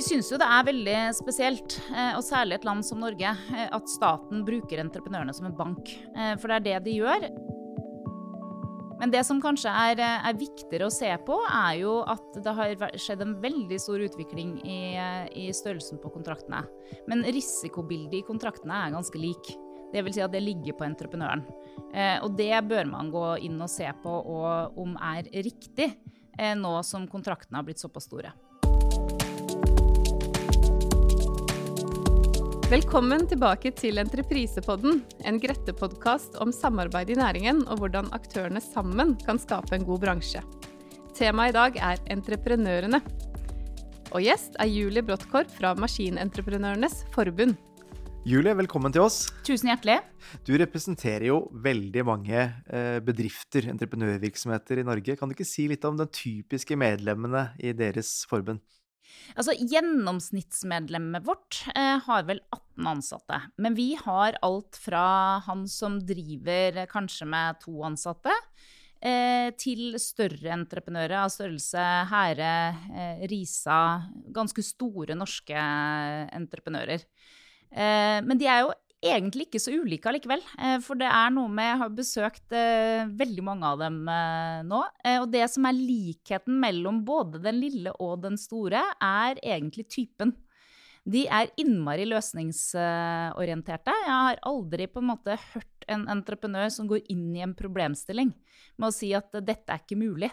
Vi syns jo det er veldig spesielt, eh, og særlig et land som Norge, eh, at staten bruker entreprenørene som en bank. Eh, for det er det de gjør. Men det som kanskje er, er viktigere å se på, er jo at det har skjedd en veldig stor utvikling i, i størrelsen på kontraktene. Men risikobildet i kontraktene er ganske lik. Det vil si at det ligger på entreprenøren. Og det bør man gå inn og se på og om er riktig, nå som kontraktene har blitt såpass store. Velkommen tilbake til Entreprisepodden, en Grette-podkast om samarbeid i næringen og hvordan aktørene sammen kan skape en god bransje. Temaet i dag er entreprenørene. Og gjest er Julie Bråttkorp fra Maskinentreprenørenes Forbund. Julie, velkommen til oss. Tusen hjertelig. Du representerer jo veldig mange eh, bedrifter, entreprenørvirksomheter i Norge. Kan du ikke si litt om de typiske medlemmene i deres forbund? Altså, Gjennomsnittsmedlemmet vårt eh, har vel 18 ansatte. Men vi har alt fra han som driver kanskje med to ansatte, eh, til større entreprenører av størrelse Hære, eh, Risa Ganske store norske entreprenører. Eh, men de er jo egentlig ikke så ulike allikevel. Eh, for det er noe med Jeg har besøkt eh, veldig mange av dem eh, nå. Og det som er likheten mellom både den lille og den store, er egentlig typen. De er innmari løsningsorienterte. Jeg har aldri på en måte hørt en entreprenør som går inn i en problemstilling med å si at dette er ikke mulig.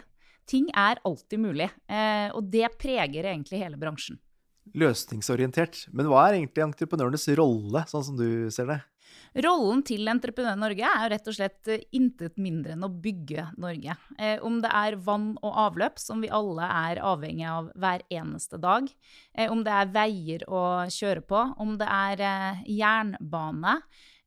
Ting er alltid mulig. Og det preger egentlig hele bransjen løsningsorientert. Men hva er egentlig entreprenørenes rolle, sånn som du ser det? Rollen til Entreprenør Norge er jo rett og slett eh, intet mindre enn å bygge Norge. Eh, om det er vann og avløp, som vi alle er avhengig av hver eneste dag, eh, om det er veier å kjøre på, om det er eh, jernbane,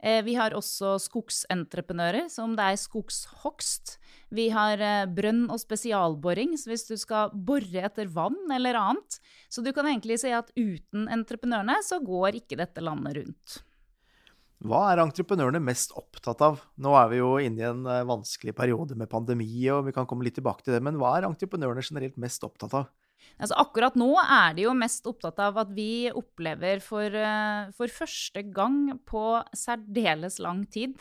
Eh, vi har også skogsentreprenører, som det er skogshogst. Vi har eh, brønn- og spesialboring, så hvis du skal bore etter vann eller annet. Så du kan egentlig si at uten entreprenørene så går ikke dette landet rundt. Hva er entreprenørene mest opptatt av? Nå er vi jo inne i en eh, vanskelig periode med pandemi, og vi kan komme litt tilbake til det, men hva er entreprenørene generelt mest opptatt av? Altså akkurat nå er de jo mest opptatt av at vi opplever for, uh, for første gang på særdeles lang tid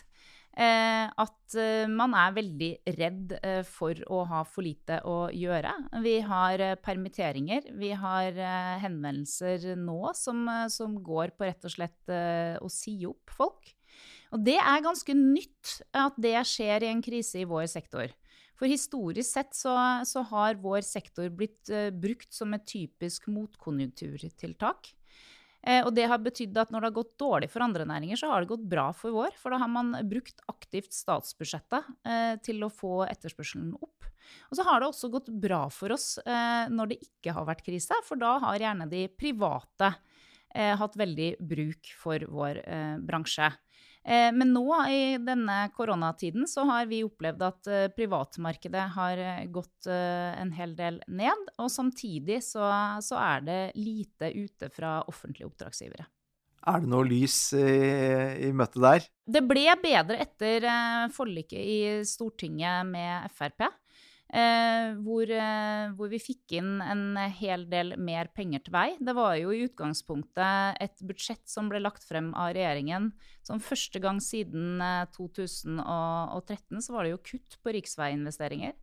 at uh, man er veldig redd for å ha for lite å gjøre. Vi har permitteringer. Vi har henvendelser nå som, som, går på rett og slett å si opp folk. Og det er ganske nytt at det skjer i en krise i vår sektor. For historisk sett så, så har vår sektor blitt brukt som et typisk motkonjunkturtiltak. Eh, og det har betydd at når det har gått dårlig for andre næringer, så har det gått bra for vår. For da har man brukt aktivt statsbudsjettet eh, til å få etterspørselen opp. Og så har det også gått bra for oss eh, når det ikke har vært krise, for da har gjerne de private hatt veldig bruk for vår bransje. Eh, men nå i denne koronatiden så har vi opplevd at eh, privatmarkedet har eh, gått en hel del ned. Og samtidig så, så er det lite ute fra offentlige oppdragsgivere. Er det noe lys i, i møtet der? Det ble bedre etter forliket i Stortinget med Frp. Eh, hvor, eh, hvor, vi fikk inn en hel del mer penger til vei. Det var jo i utgangspunktet et budsjett som ble lagt frem av regjeringen. Som første gang siden eh, 2013 så var det jo kutt på riksveiinvesteringer.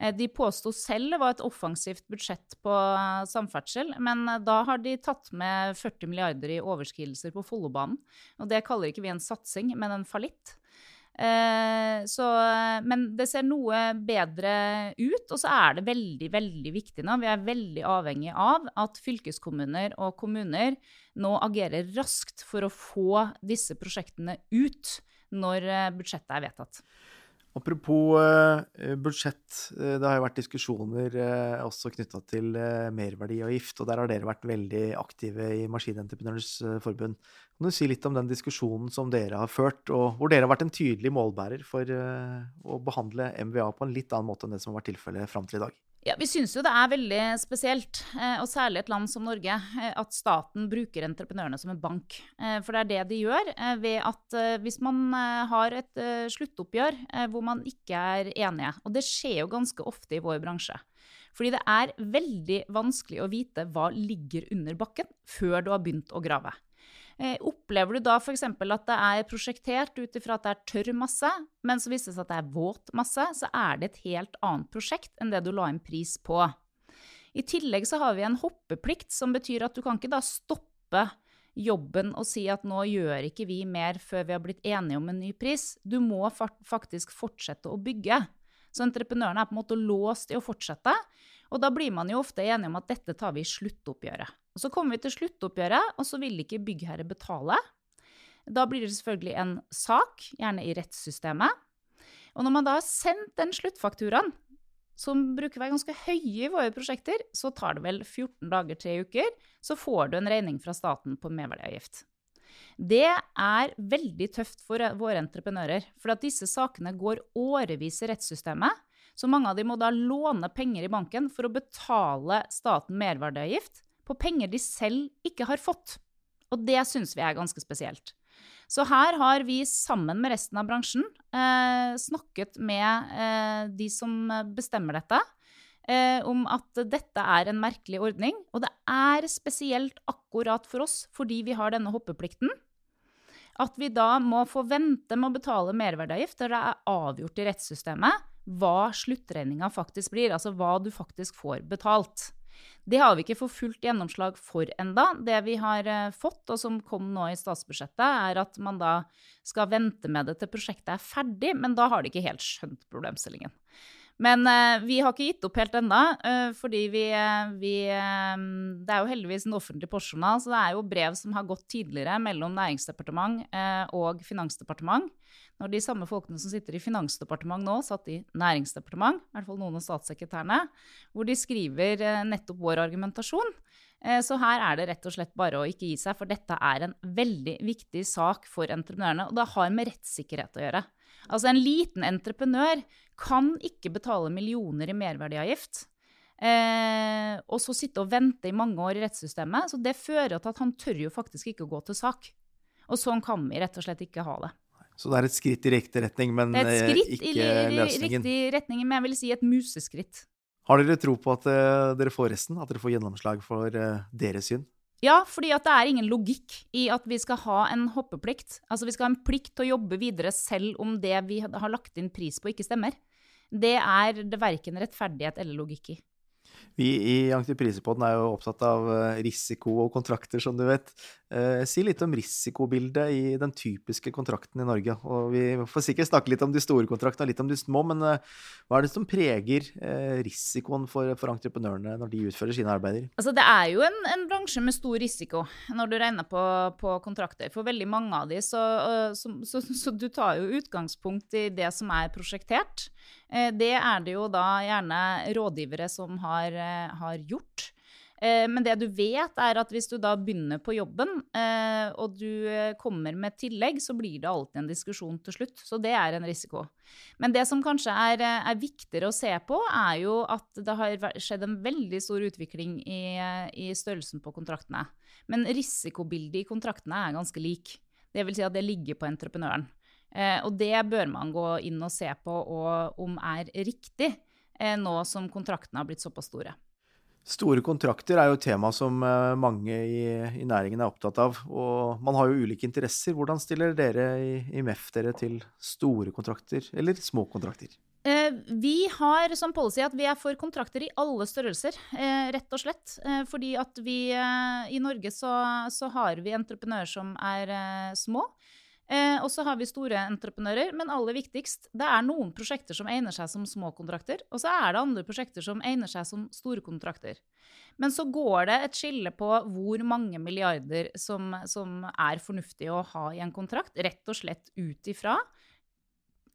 Eh, de påsto selv det var et offensivt budsjett på eh, samferdsel, men eh, da har de tatt med 40 milliarder i overskridelser på Follobanen. Og det kaller ikke vi en satsing, men en fallitt. Eh, så, men det ser noe bedre ut, og så er det veldig, veldig viktig nå. Vi er veldig avhengig av at fylkeskommuner og kommuner nå agerer raskt for å få disse prosjektene ut når eh, budsjettet er vedtatt. Apropos eh, budsjett, eh, det har jo vært diskusjoner eh, også knytta til merverdiavgift, og der har dere vært veldig aktive i Maskinentreprenørenes forbund. Kan du si litt om den diskusjonen som dere har ført, og hvor dere har vært en tydelig målbærer for å behandle MVA på en litt annen måte enn det som har vært tilfellet fram til i dag? Ja, Vi syns jo det er veldig spesielt, eh, og særlig et land som Norge, eh, at staten bruker entreprenørene som en bank. Eh, for det er det de gjør ved at hvis man har et sluttoppgjør hvor man ikke er enige, og det skjer jo ganske ofte i vår bransje. Fordi det er veldig vanskelig å vite hva ligger under bakken før du har begynt å grave. Eh, opplever du da f.eks. at det er prosjektert ut ifra at det er tørr masse, men så viser det seg at det er våt masse, så er det et helt annet prosjekt enn det du la inn pris på. I tillegg så har vi en hoppeplikt, som betyr at du kan ikke da stoppe jobben og si at nå gjør ikke vi mer før vi har blitt enige om en ny pris. Du må faktisk fortsette å bygge. Så entreprenørene er på en måte låst i å fortsette. Og da blir man jo ofte enige om at dette tar vi i sluttoppgjøret. Så kommer vi til sluttoppgjøret, og så vil ikke byggherre betale. Da blir det selvfølgelig en sak, gjerne i rettssystemet. Og når man da har sendt den sluttfakturaen, som bruker å være ganske høye i våre prosjekter, så tar det vel 14 dager, tre uker, så får du en regning fra staten på merverdiavgift. Det er veldig tøft for våre entreprenører, for at disse sakene går årevis i rettssystemet. Så mange av dem må da låne penger i banken for å betale staten merverdiavgift på penger de selv ikke har fått. Og det syns vi er ganske spesielt. Så her har vi sammen med resten av bransjen eh, snakket med eh, de som bestemmer dette, eh, om at dette er en merkelig ordning. Og det er spesielt akkurat for oss fordi vi har denne hoppeplikten. At vi da må få vente med å betale merverdiavgift til det er avgjort i rettssystemet hva sluttregninga faktisk blir, altså hva du faktisk får betalt. Det har vi ikke fått fullt gjennomslag for enda. Det vi har uh, fått, og som kom nå i statsbudsjettet, er at man da skal vente med det til prosjektet er ferdig, men da har de ikke helt skjønt problemstillingen. Men uh, vi har ikke gitt opp helt ennå, uh, fordi vi, vi Det er jo heldigvis en offentlig postjournal, så det er jo brev som har gått tidligere mellom Næringsdepartement og Finansdepartement når de samme folkene som sitter i Finansdepartementet nå, satt i Næringsdepartement, i hvert fall noen av statssekretærene, hvor de skriver eh, nettopp vår argumentasjon. Eh, så her er det rett og slett bare å ikke gi seg, for dette er en veldig viktig sak for entreprenørene. Og det har med rettssikkerhet å gjøre. Altså en liten entreprenør kan ikke betale millioner i merverdiavgift. Eh, og så sitte og vente i mange år i rettssystemet. Så det fører til at han tør jo faktisk ikke å gå til sak. Og sånn kan vi rett og slett ikke ha det. Så det er et skritt i riktig retning, men ikke løsningen? Det er et skritt i riktig retning, men jeg vil si et museskritt. Har dere tro på at uh, dere får resten? At dere får gjennomslag for uh, deres syn? Ja, fordi at det er ingen logikk i at vi skal ha en hoppeplikt. Altså vi skal ha en plikt til å jobbe videre selv om det vi har lagt inn pris på, ikke stemmer. Det er det verken rettferdighet eller logikk i. Vi i Entreprisepodden er jo opptatt av eh, risiko og kontrakter, som du vet. Eh, si litt om risikobildet i den typiske kontrakten i Norge. Og vi får sikkert snakke litt om de store kontraktene og litt om de små, men eh, hva er det som preger risikoen for, for entreprenørene når de utfører sine arbeider? Altså, det er jo en, en bransje med stor risiko når du regner på, på kontrakter. For veldig mange av de, så, så, så, så du tar jo utgangspunkt i det som er prosjektert. Eh, det er det jo da gjerne rådgivere som har, eh, har gjort. Eh, men det du vet, er at hvis du da begynner på jobben, og du kommer med tillegg, så blir det alltid en diskusjon til slutt. Så det er en risiko. Men det som kanskje er, er viktigere å se på, er jo at det har skjedd en veldig stor utvikling i, i størrelsen på kontraktene. Men risikobildet i kontraktene er ganske lik. Det vil si at det ligger på entreprenøren. Eh, og det bør man gå inn og se på og om er riktig, eh, nå som kontraktene har blitt såpass store. Store kontrakter er jo et tema som eh, mange i, i, næringen er opptatt av. Og man har jo ulike interesser. Hvordan stiller dere i, i MEF dere til store kontrakter eller små kontrakter? Eh, vi har som policy at vi er for kontrakter i alle størrelser, eh, rett og slett. Fordi at vi i Norge så, så har vi entreprenører som er små. Eh, og så har vi store entreprenører, men aller viktigst, det er noen prosjekter som egner seg som små kontrakter, og så er det andre prosjekter som egner seg som store kontrakter. Men så går det et skille på hvor mange milliarder som, som er fornuftig å ha i en kontrakt, rett og slett ut ifra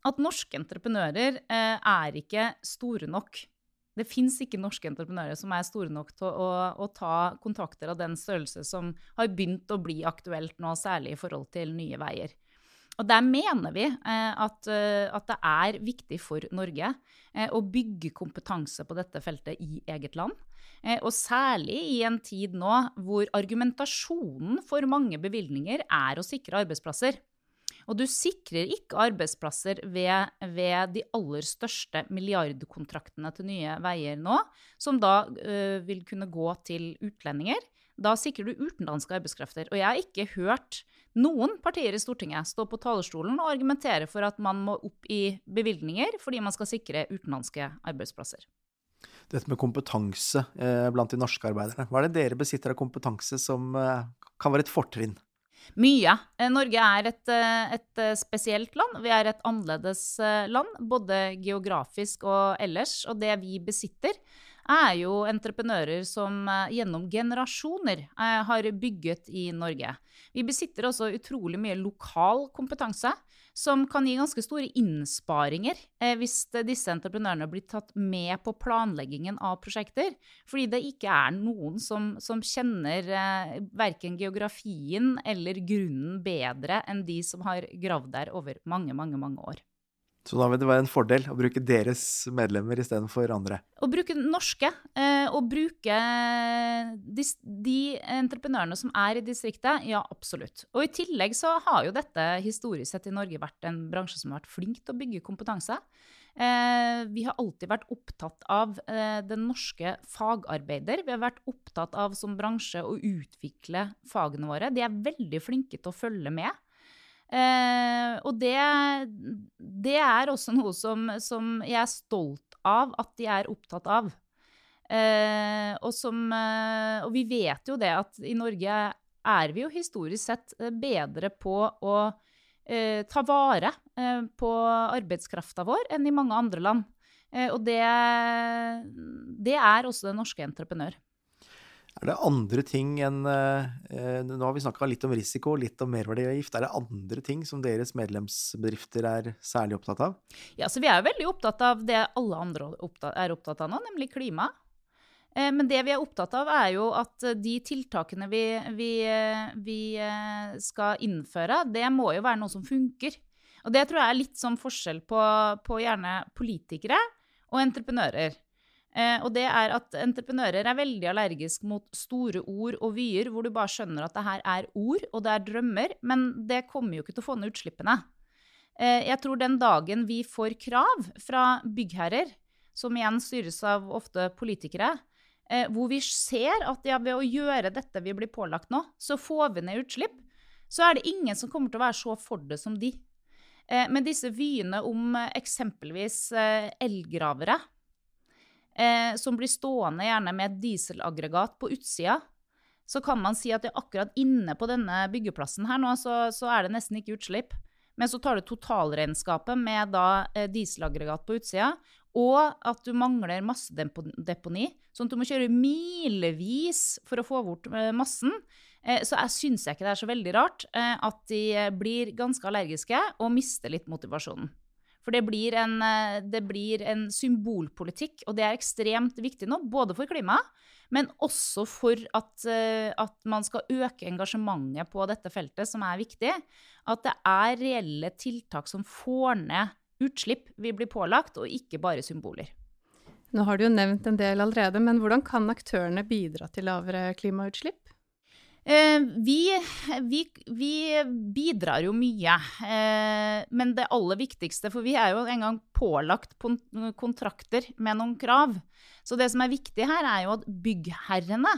at norske entreprenører eh, er ikke store nok. Det fins ikke norske entreprenører som er store nok til å, å, ta kontrakter av den størrelse som har begynt å bli aktuelt nå, særlig i forhold til Nye Veier. Og der mener vi eh, at, uh, at, det er viktig for Norge eh, å bygge kompetanse på dette feltet i eget land. Eh, og særlig i en tid nå hvor argumentasjonen for mange bevilgninger er å sikre arbeidsplasser. Og du sikrer ikke arbeidsplasser ved, ved, de aller største milliardkontraktene til Nye Veier nå, som da uh, vil kunne gå til utlendinger. Da sikrer du utenlandske arbeidskrefter. Og jeg har ikke hørt noen partier i Stortinget stå på talerstolen og argumentere for at man må opp i bevilgninger fordi man skal sikre utenlandske arbeidsplasser. Dette med kompetanse eh, blant de norske arbeiderne. Hva er det dere besitter av kompetanse som eh, kan være et fortrinn? Mye. Eh, Norge er et, et, spesielt land. Vi er et annerledes land, både geografisk og ellers. Og det vi besitter, er jo entreprenører som gjennom generasjoner har bygget i Norge. Vi besitter også utrolig mye lokal kompetanse som kan gi ganske store innsparinger eh, hvis disse entreprenørene blir tatt med på planleggingen av prosjekter. Fordi det ikke er noen som, som kjenner eh, verken geografien eller grunnen bedre enn de som har gravd der over mange, mange, mange år. Så da vil det være en fordel å bruke deres medlemmer istedenfor andre? Å bruke norske, eh, og bruke de, de, entreprenørene som er i distriktet, ja, absolutt. Og i tillegg så har jo dette historisk sett i Norge vært en bransje som har vært flink til å bygge kompetanse. Eh, vi har alltid vært opptatt av eh, den norske fagarbeider. Vi har vært opptatt av som bransje å utvikle fagene våre. De er veldig flinke til å følge med. Eh, og det, det, er også noe som, som, jeg er stolt av at de er opptatt av. Eh, og, som, eh, og vi vet jo det at i Norge er vi jo historisk sett eh, bedre på å eh, ta vare eh, på arbeidskrafta vår enn i mange andre land. og det, det er også den norske entreprenør. Er det andre ting enn eh, eh Nå har vi snakka litt om risiko, litt om merverdiavgift. Er det andre ting som deres medlemsbedrifter er særlig opptatt av? Ja, så Vi er veldig opptatt av det alle andre er opptatt av nå, nemlig klima. Eh, men det vi er opptatt av, er jo at de tiltakene vi, vi, vi skal innføre, det må jo være noe som funker. Og det tror jeg er litt sånn forskjell på, på gjerne politikere og entreprenører. Eh, og det er at entreprenører er veldig allergisk mot store ord og vyer, hvor du bare skjønner at det her er ord, og det er drømmer, men det kommer jo ikke til å få ned utslippene. Eh, jeg tror den dagen vi får krav fra byggherrer, som igjen styres av ofte politikere, eh, hvor vi ser at ja, ved å gjøre dette vi blir pålagt nå, så får vi ned utslipp, så er det ingen som kommer til å være så for det som de. Eh, men disse vyene om eh, eksempelvis eh, elgravere eh, som blir stående gjerne med et dieselaggregat på utsida, så kan man si at akkurat inne på denne byggeplassen her nå, så, så er det nesten ikke utslipp. Men så tar du totalregnskapet med da eh, dieselaggregat på utsida, og at du mangler massedeponi, sånn at du må kjøre milevis for å få bort eh, massen. Eh, så jeg syns ikke det er så veldig rart at de blir ganske allergiske og mister litt motivasjonen. For det blir, en, eh, det blir en symbolpolitikk, og det er ekstremt viktig nå, både for klimaet, men også for at, eh, at, man skal øke engasjementet på dette feltet, som er viktig. At det er reelle tiltak som får ned utslipp vi blir pålagt, og ikke bare symboler. Nå har du jo nevnt en del allerede, men hvordan kan aktørene bidra til lavere klimautslipp? Eh, vi, vi, vi, bidrar jo mye. Eh, men det aller viktigste For vi er jo engang pålagt kontrakter med noen krav. Så det som er viktig her, er jo at byggherrene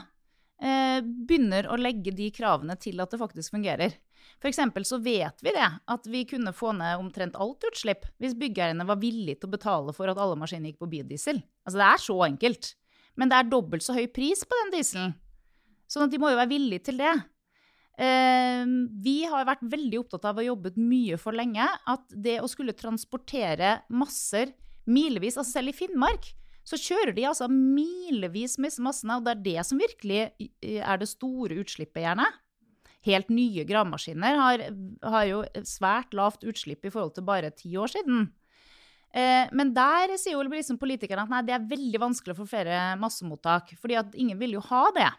eh, begynner å legge de kravene til at det faktisk fungerer. F.eks. så vet vi det, at vi kunne få ned omtrent alt utslipp hvis byggherrene var villige til å betale for at alle maskiner gikk på biodiesel. Altså det er så enkelt. Men det er dobbelt så høy pris på den dieselen. Sånn at de må jo være villige til det. Eh, vi har vært veldig opptatt av å jobbe mye for lenge at det å skulle transportere masser milevis, altså selv i Finnmark, så kjører de altså milevis med massene, og det er det som virkelig er det store utslippet, gjerne. Helt nye gravemaskiner har, har jo svært lavt utslipp i forhold til bare ti år siden. Eh, men der sier jo liksom politikerne at nei, det er veldig vanskelig å få flere massemottak. fordi at ingen vil jo ha det.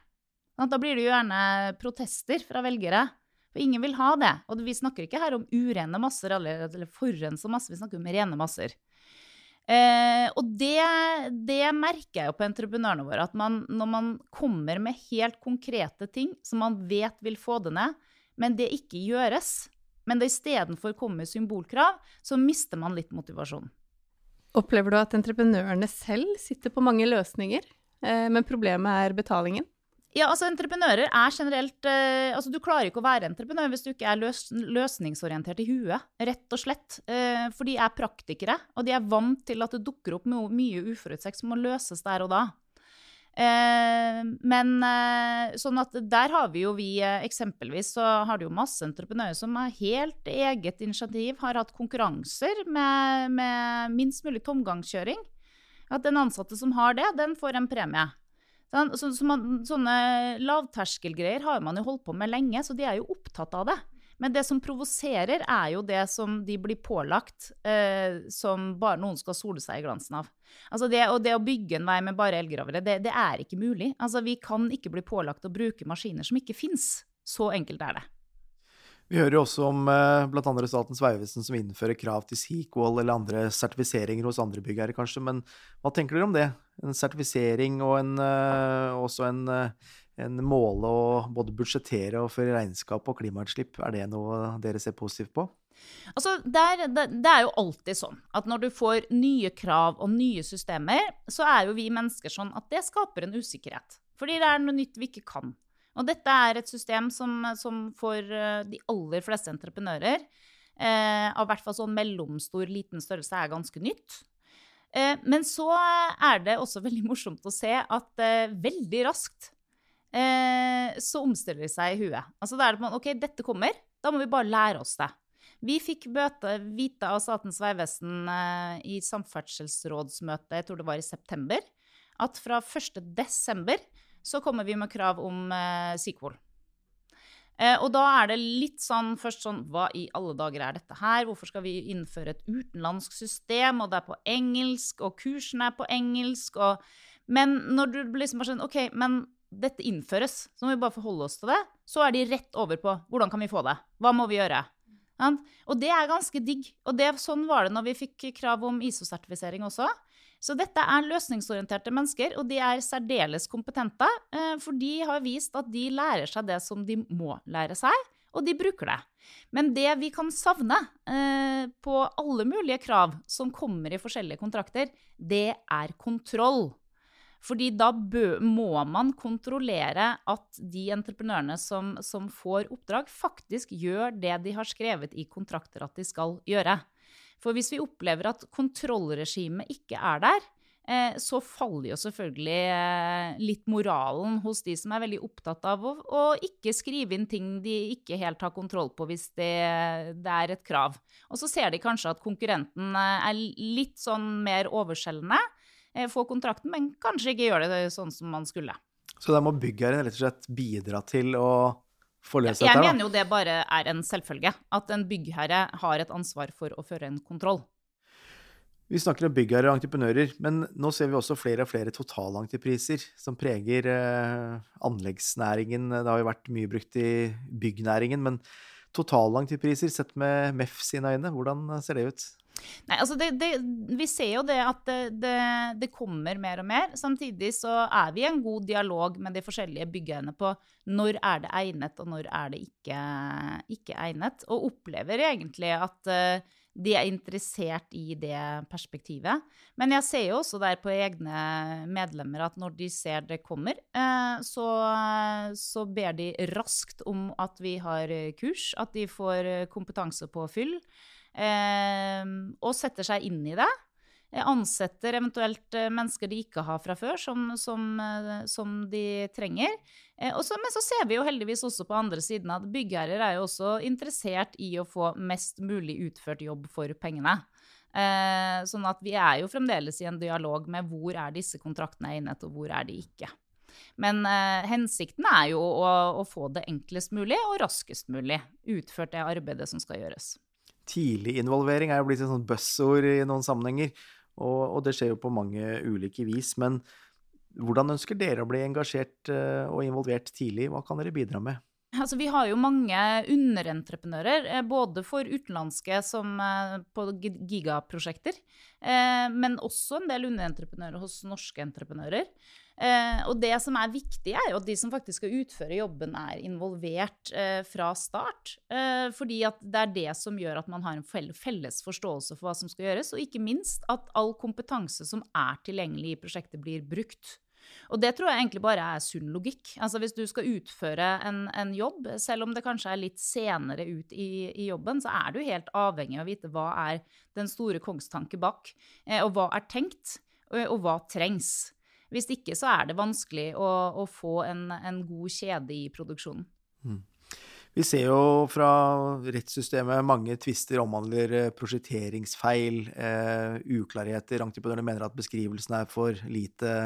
Da blir det jo gjerne protester fra velgere. For ingen vil ha det. Og vi snakker ikke her om urene masser eller, forurensa masse, vi snakker om rene masser. Eh, og det, det, merker jeg jo på entreprenørene våre. At man, når man kommer med helt konkrete ting som man vet vil få det ned, men det ikke gjøres, men det istedenfor kommer symbolkrav, så mister man litt motivasjon. Opplever du at entreprenørene selv sitter på mange løsninger, eh, men problemet er betalingen? Ja, altså Entreprenører er generelt eh, altså Du klarer ikke å være entreprenør hvis du ikke er løs, løsningsorientert i huet, rett og slett. Eh, for de er praktikere, og de er vant til at det dukker opp noe, mye uforutsett som må løses der og da. Eh, men eh, sånn at der har vi jo vi eh, Eksempelvis så har det jo masse entreprenører som har helt eget initiativ, har hatt konkurranser med, med minst mulig tomgangskjøring. At den ansatte som har det, den får en premie. Så, så man, sånne lavterskelgreier har man jo holdt på med lenge, så de er jo opptatt av det. Men det som provoserer, er jo det som de blir pålagt, eh, som bare noen skal sole seg i glansen av. Altså det, og det å bygge en vei med bare elgravere, det, det er ikke mulig. Altså vi kan ikke bli pålagt å bruke maskiner som ikke fins. Så enkelt er det. Vi hører jo også om eh, bl.a. Statens vegvesen som innfører krav til Sequel eller andre sertifiseringer hos andre byggherrer, kanskje. Men hva tenker dere om det? En sertifisering og en, eh, også en, eh, en måle å både budsjettere og føre regnskap og klimautslipp. Er det noe dere ser positivt på? Altså, det er, det, det er, jo alltid sånn at når du får nye krav og nye systemer, så er jo vi mennesker sånn at det skaper en usikkerhet. Fordi det er noe nytt vi ikke kan. Og dette er et system som, som for eh, de aller fleste entreprenører, eh, av hvert fall sånn mellomstor, liten størrelse, er ganske nytt. Eh, men så er det også veldig morsomt å se at eh, veldig raskt eh, så omstiller det seg i huet. Altså da er det på OK, dette kommer, da må vi bare lære oss det. Vi fikk bøte, vite av Statens vegvesen i samferdselsrådsmøtet, jeg tror det var i september, at fra 1. desember så kommer vi med krav om eh, sequel. Eh, og da er det litt sånn først sånn Hva i alle dager er dette her? Hvorfor skal vi innføre et utenlandsk system, og det er på engelsk, og kursen er på engelsk, og Men når du liksom bare sånn OK, men dette innføres, så må vi bare forholde oss til det. Så er de rett over på hvordan kan vi få det? Hva må vi gjøre? Og det er ganske digg. Og det, sånn var det når vi fikk krav om ISO-sertifisering også. Så dette er løsningsorienterte mennesker, og de er særdeles kompetente. Eh, for de har vist at de lærer seg det som de må lære seg, og de bruker det. Men det vi kan savne eh, på alle mulige krav som kommer i forskjellige kontrakter, det er kontroll. Fordi da må man kontrollere at de entreprenørene som, som, får oppdrag, faktisk gjør det de har skrevet i kontrakter at de skal gjøre. For hvis vi opplever at kontrollregimet ikke er der, eh, så faller jo selvfølgelig eh, litt moralen hos de som er veldig opptatt av å, å ikke skrive inn ting de ikke helt har kontroll på hvis det, det, er et krav. Og så ser de kanskje at konkurrenten eh, er litt sånn mer overskjellende, får kontrakten, men kanskje ikke gjør det sånn som man skulle. Så da må byggherren rett og slett bidra til å få løse dette? Jeg mener jo det bare er en selvfølge. At en byggherre har et ansvar for å føre en kontroll. Vi snakker om byggherrer og entreprenører, men nå ser vi også flere og flere totalentrepriser som preger eh, anleggsnæringen. Det har jo vært mye brukt i byggnæringen, men totalentrepriser sett med MEF sine øyne, hvordan ser det ut? Nei, altså det, det, Vi ser jo det at det, det, kommer mer og mer. Samtidig så er vi i en god dialog med de forskjellige byggeierne på når er det egnet, og når er det ikke, ikke egnet. Og opplever egentlig at uh, de er interessert i det perspektivet. Men jeg ser jo også der på egne medlemmer at når de ser det kommer, uh, så, så ber de raskt om at vi har kurs, at de får kompetanse på fyll. Ehm, og setter seg inn i det. ansetter eventuelt mennesker de ikke har fra før, som, som, som de trenger. Også, men så ser vi jo heldigvis også på andre siden at byggherrer er jo også interessert i å få mest mulig utført jobb for pengene. Eh, sånn at vi er jo fremdeles i en dialog med hvor er disse kontraktene egnet, og hvor er de ikke. Men eh, hensikten er jo å, å, få det enklest mulig og raskest mulig utført det arbeidet som skal gjøres. Tidlig involvering er jo blitt et sånt buzzord i noen sammenhenger, og, og, det skjer jo på mange ulike vis. Men hvordan ønsker dere å bli engasjert eh, og involvert tidlig? Hva kan dere bidra med? Altså, vi har jo mange underentreprenører, eh, både for utenlandske som eh, på gigaprosjekter, men også en del underentreprenører hos norske entreprenører. Og det som er viktig, er jo at de som faktisk skal utføre jobben, er involvert fra start. Fordi at det er det som gjør at man har en felles forståelse for hva som skal gjøres, og ikke minst at all kompetanse som er tilgjengelig i prosjektet, blir brukt. Og det tror jeg egentlig bare er sunn logikk. Altså hvis du skal utføre en, en jobb, selv om det kanskje er litt senere ut i, i, jobben, så er du helt avhengig av å vite hva er den store kongstanke bak, eh, og hva er tenkt, og, og, hva trengs. Hvis ikke så er det vanskelig å, å få en, en, god kjede i produksjonen. Mm. Vi ser jo fra rettssystemet mange tvister omhandler eh, prosjekteringsfeil, eh, uklarheter. Entreprenørene mener at beskrivelsen er for lite,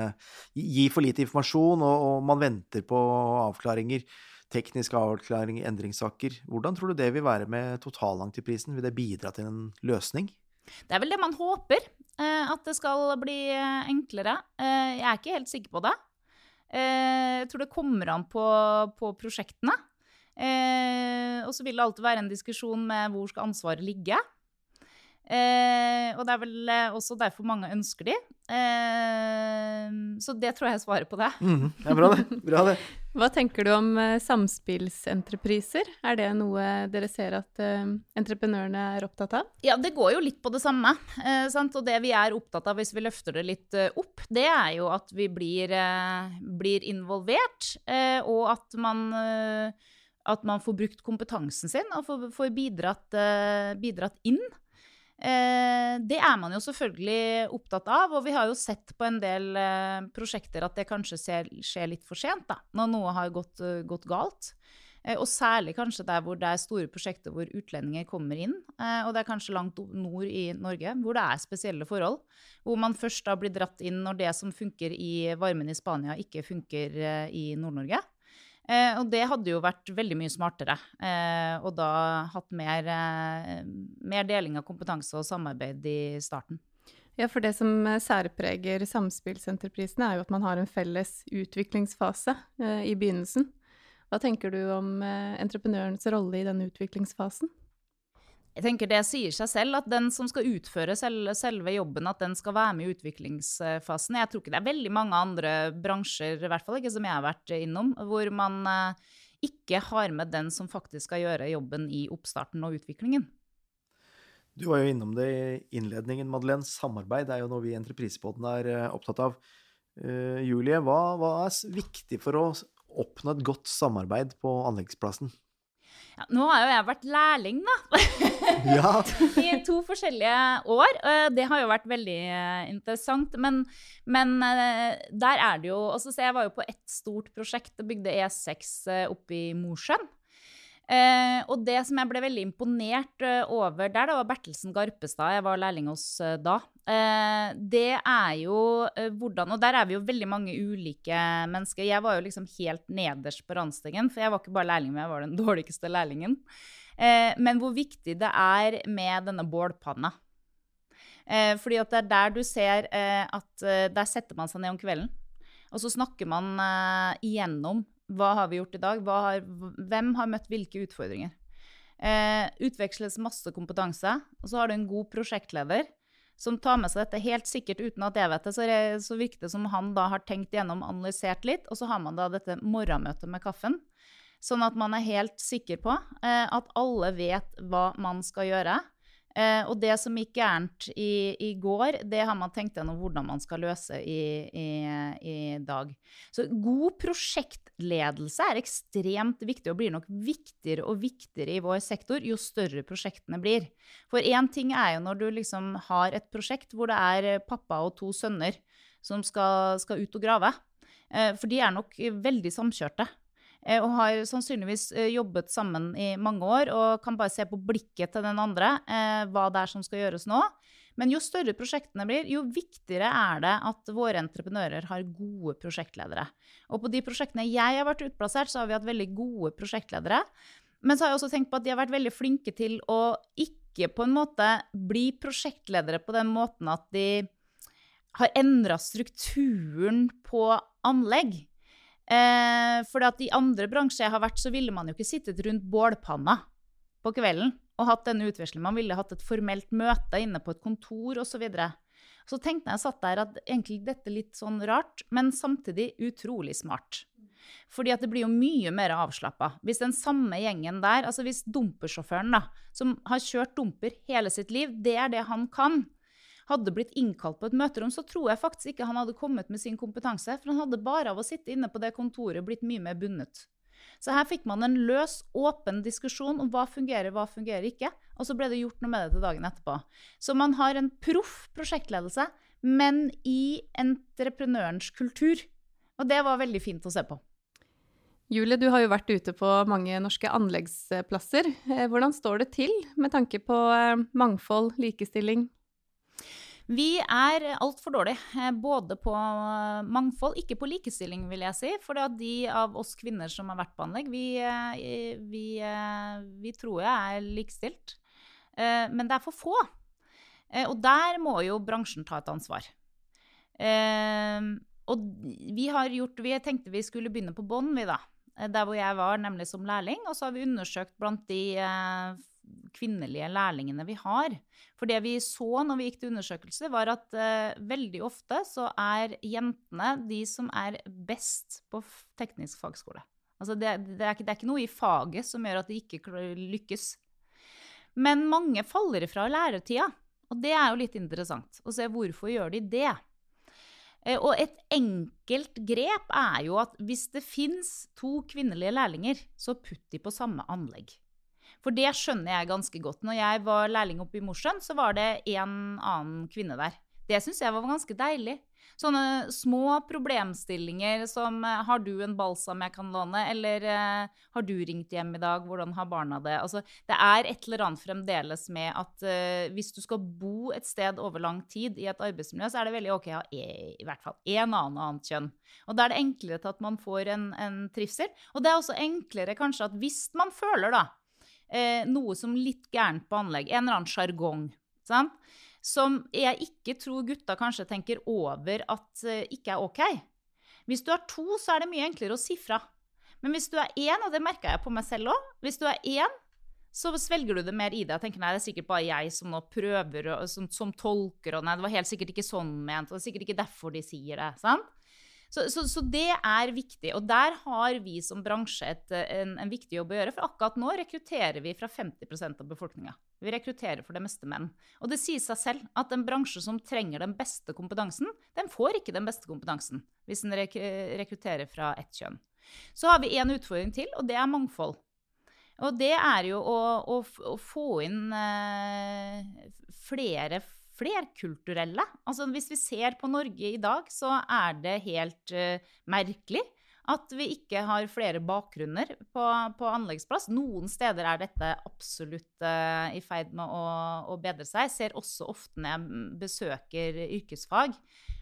gir for lite informasjon, og, og man venter på avklaringer. Teknisk avklaring endringssaker. Hvordan tror du det vil være med totalentreprisen? Vil det bidra til en løsning? Det er vel det man håper. Eh, at det skal bli eh, enklere. Jeg er ikke helt sikker på det. Jeg tror det kommer an på, på prosjektene. Eh, og så vil det alltid være en diskusjon med hvor skal ansvaret ligge. Eh, og det er vel eh, også derfor mange ønsker de. Eh, så det tror jeg svarer på det. Mm, det er bra, det. Bra, det. Hva tenker du om uh, samspillsentrepriser? Er det noe dere ser at uh, entreprenørene er opptatt av? Ja, det går jo litt på det samme. Uh, og det vi er opptatt av hvis vi løfter det litt opp, det er jo at vi blir, blir involvert, og at man at man får brukt kompetansen sin og får, bidratt, bidratt, inn. Uh, det er man jo selvfølgelig opptatt av, og vi har jo sett på en del uh, prosjekter at det kanskje skjer litt for sent, da, når noe har gått, gått galt. Og særlig kanskje der hvor det er store prosjekter hvor utlendinger kommer inn. Og det er kanskje langt nord i Norge, hvor det er spesielle forhold. Hvor man først da blir dratt inn når det som funker i varmen i Spania, ikke funker i Nord-Norge. Eh, og det hadde jo vært veldig mye smartere. Eh, og da hatt mer, eh, mer, deling av kompetanse og samarbeid i starten. Ja, for det som særpreger samspillsenterprisene, er jo at man har en felles utviklingsfase eh, i begynnelsen. Hva tenker du om eh, entreprenørens rolle i denne utviklingsfasen? Jeg tenker Det sier seg selv at den som skal utføre selve jobben, at den skal være med i utviklingsfasen. Jeg tror ikke det er veldig mange andre bransjer, i hvert fall ikke som jeg har vært innom, hvor man eh, ikke har med den som faktisk skal gjøre jobben i oppstarten og utviklingen. Du var jo innom det i innledningen, Madeleine. Samarbeid er jo noe vi i Entreprisebåten er eh, opptatt av. Uh, Julie, hva, hva er viktig for å oppnå et godt samarbeid på anleggsplassen? Ja, nå har jo jeg vært lærling, da. ja. I to forskjellige år. Det har jo vært veldig eh, interessant. Men, men eh, der er det jo også, så Jeg var jo på ett stort prosjekt og bygde E6 eh, oppe i Mosjøen. Eh, og det som jeg ble veldig imponert over der, det var Bertelsen Garpestad, jeg var lærling hos da. Eh, det er jo hvordan Og der er vi jo veldig mange ulike mennesker. Jeg var jo liksom helt nederst på randstegen, for jeg var ikke bare lærling, men jeg var den dårligste lærlingen. Men hvor viktig det er med denne bålpanna. fordi at det er der du ser at der setter man seg ned om kvelden. Og så snakker man igjennom hva har vi gjort i dag? Har, hvem har møtt hvilke utfordringer? Eh, utveksles masse kompetanse. Og så har du en god prosjektleder som tar med seg dette helt sikkert uten at jeg vet det. Så, det, så virker det som han da har tenkt gjennom, analysert litt, og så har man da dette morgenmøtet med kaffen. Sånn at man er helt sikker på eh, at alle vet hva man skal gjøre. Eh, og det som gikk gærent i, i, går, det har man tenkt gjennom hvordan man skal løse i, i, i, dag. Så god prosjektledelse er ekstremt viktig, og blir nok viktigere og viktigere i vår sektor jo større prosjektene blir. For én ting er jo når du liksom har et prosjekt hvor det er pappa og to sønner som skal, skal ut og grave. Eh, for de er nok veldig samkjørte. Eh, og har sannsynligvis eh, jobbet sammen i mange år og kan bare se på blikket til den andre eh, hva det er som skal gjøres nå. Men jo større prosjektene blir, jo viktigere er det at våre entreprenører har gode prosjektledere. Og på de prosjektene jeg har vært utplassert, så har vi hatt veldig gode prosjektledere. Men så har jeg også tenkt på at de har vært veldig flinke til å ikke på en måte bli prosjektledere på den måten at de har endra strukturen på anlegg. Eh, for at i andre bransjer jeg har vært, så ville man jo ikke sittet rundt bålpanna på kvelden og hatt denne utvekslingen. Man ville hatt et formelt møte inne på et kontor osv. Så, videre. så tenkte jeg satt der at egentlig dette er litt sånn rart, men samtidig utrolig smart. Fordi at det blir jo mye mer avslappa. Hvis den samme gjengen der, altså hvis dumpersjåføren da, som har kjørt dumper hele sitt liv, det er det han kan, hadde blitt innkalt på et møterom, så tror jeg faktisk ikke han hadde kommet med sin kompetanse. For han hadde bare av å sitte inne på det kontoret blitt mye mer bundet. Så her fikk man en løs, åpen diskusjon om hva fungerer, hva fungerer ikke. Og så ble det gjort noe med det til dagen etterpå. Så man har en proff prosjektledelse, men i entreprenørens kultur. Og det var veldig fint å se på. Julie, du har jo vært ute på mange norske anleggsplasser. Eh, hvordan står det til med tanke på eh, mangfold, likestilling, vi er altfor dårlige, eh, både på mangfold, ikke på likestilling, vil jeg si. For de av oss kvinner som har vært på anlegg, vi, eh, vi, eh, vi tror jeg er likestilt. Men det er for få. Og der må jo bransjen ta et ansvar. Og vi har gjort Vi tenkte vi skulle begynne på bånn, vi, da. Der hvor jeg var, nemlig som lærling. Og så har vi undersøkt blant de kvinnelige lærlingene vi har. For det vi så når vi gikk til undersøkelse, var at uh, veldig ofte så er jentene de som er best på teknisk fagskole. Altså det, det, er ikke, det, er ikke, noe i faget som gjør at de ikke lykkes. Men mange faller ifra læretida, og det er jo litt interessant å se hvorfor gjør de det. Eh, og et enkelt grep er jo at hvis det fins to kvinnelige lærlinger, så putt de på samme anlegg. For det skjønner jeg ganske godt. Når jeg var lærling oppe i Mosjøen, så var det en annen kvinne der. Det syns jeg var ganske deilig. Sånne små problemstillinger som eh, 'Har du en balsam jeg kan låne?' eller eh, 'Har du ringt hjem i dag? Hvordan har barna det?' Altså, det er et eller annet fremdeles med at uh, hvis du skal bo et sted over lang tid i et arbeidsmiljø, så er det veldig OK å ha e, i hvert fall én annen annet kjønn. Og da er det enklere til at man får en, en trivsel. Og det er også enklere kanskje at hvis man føler da eh, noe som litt gærent på anlegg. En eller annen sjargong. Som jeg ikke tror gutta kanskje tenker over at eh, ikke er OK. Hvis du har to, så er det mye enklere å si fra. Men hvis du er én, og det merka jeg på meg selv òg Hvis du er én, så svelger du det mer i deg. Jeg tenker, nei, Det er sikkert bare jeg som nå prøver, og, som, som, tolker, og nei, det var helt sikkert ikke sånn ment, og det er sikkert ikke derfor de sier det. sant? Så, så, så, det er viktig. Og der har vi som bransje et, en, en, viktig jobb å gjøre. For akkurat nå rekrutterer vi fra 50% av befolkninga. Vi rekrutterer for det meste menn. Og det sier seg selv at en bransje som trenger den beste kompetansen, den får ikke den beste kompetansen hvis den rek rekrutterer fra ett kjønn. Så har vi én utfordring til, og det er mangfold. Og det er jo å, å, å få inn eh, flere flerkulturelle. Altså hvis vi ser på Norge i dag, så er det helt uh, merkelig at vi ikke har flere bakgrunner på, på, anleggsplass. Noen steder er dette absolutt uh, i ferd med å, å, bedre seg. Jeg ser også ofte når jeg besøker yrkesfag,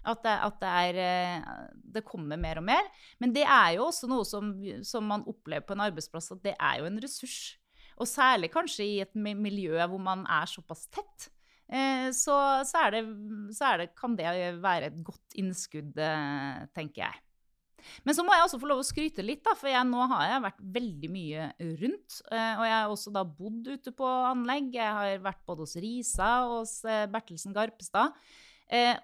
at, det, at det, er, uh, det, kommer mer og mer. Men det er jo også noe som, som man opplever på en arbeidsplass, at det er jo en ressurs. Og særlig kanskje i et miljø hvor man er såpass tett. Eh, så, så, er det, så er det, kan det være et godt innskudd, eh, tenker jeg. Men så må jeg også få lov å skryte litt, da, for jeg, nå har jeg vært veldig mye rundt. Eh, og jeg har også da bodd ute på anlegg. Jeg har vært både hos Risa og hos Bertelsen Garpestad.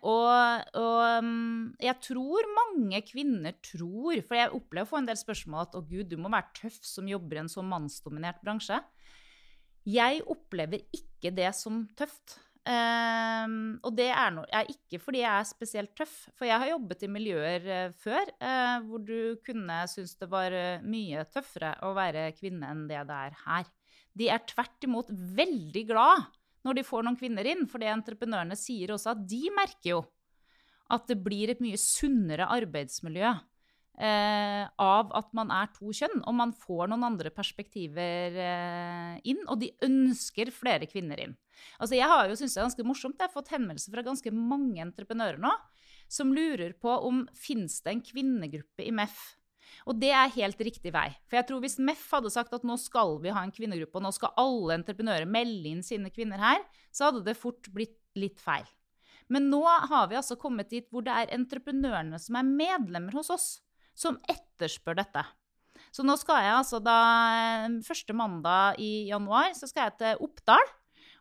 og, og mm, jeg tror mange kvinner tror For jeg opplever å få en del spørsmål at å gud, du må være tøff som jobber i en så mannsdominert bransje. Jeg opplever ikke det som tøft. Um, og det er, no, er, ikke fordi jeg er spesielt tøff, for jeg har jobbet i miljøer uh, før uh, hvor du kunne synes det var uh, mye tøffere å være kvinne enn det det er her. De er tvert imot veldig glad når de får noen kvinner inn, for det entreprenørene sier også at de merker jo at det blir et mye sunnere arbeidsmiljø eh, av at man er to kjønn, og man får noen andre perspektiver eh, inn. Og de ønsker flere kvinner inn. Altså Jeg har jo syntes det er ganske morsomt. Jeg har fått henvendelser fra ganske mange entreprenører nå som lurer på om finnes det en kvinnegruppe i MEF. Og det er helt riktig vei. For jeg tror hvis MEF hadde sagt at nå skal vi ha en kvinnegruppe, og nå skal alle entreprenører melde inn sine kvinner her, så hadde det fort blitt litt feil. Men nå har vi altså kommet dit hvor det er entreprenørene som er medlemmer hos oss, som etterspør dette. Så nå skal jeg altså da første mandag i januar så skal jeg til Oppdal.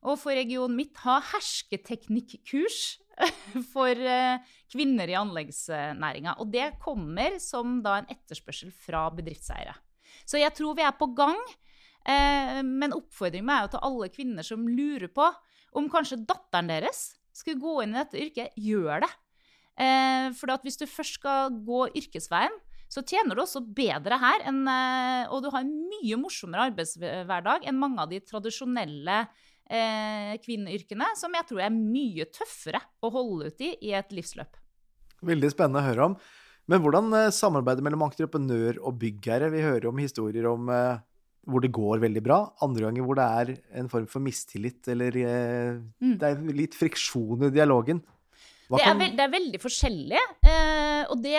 Og for regionen mitt ha hersketeknikkurs for eh, kvinner i anleggsnæringa. Og det kommer som da en etterspørsel fra bedriftseiere. Så jeg tror vi er på gang. Eh, men oppfordringen er jo til alle kvinner som lurer på om kanskje datteren deres skulle gå inn i dette yrket, gjør det. Eh, for hvis du først skal gå yrkesveien, så tjener du også bedre her, enn, eh, og du har en mye morsommere arbeidshverdag enn mange av de tradisjonelle eh, kvinneyrkene, som jeg tror er mye tøffere å holde ut i i et livsløp. Veldig spennende å høre om. Men hvordan samarbeidet mellom entreprenør og byggherre? Vi hører om historier om hvor det går veldig bra, andre ganger hvor det er en form for mistillit eller mm. det er litt friksjon i dialogen. Det er, veld, det er, veldig forskjellig, eh, og det,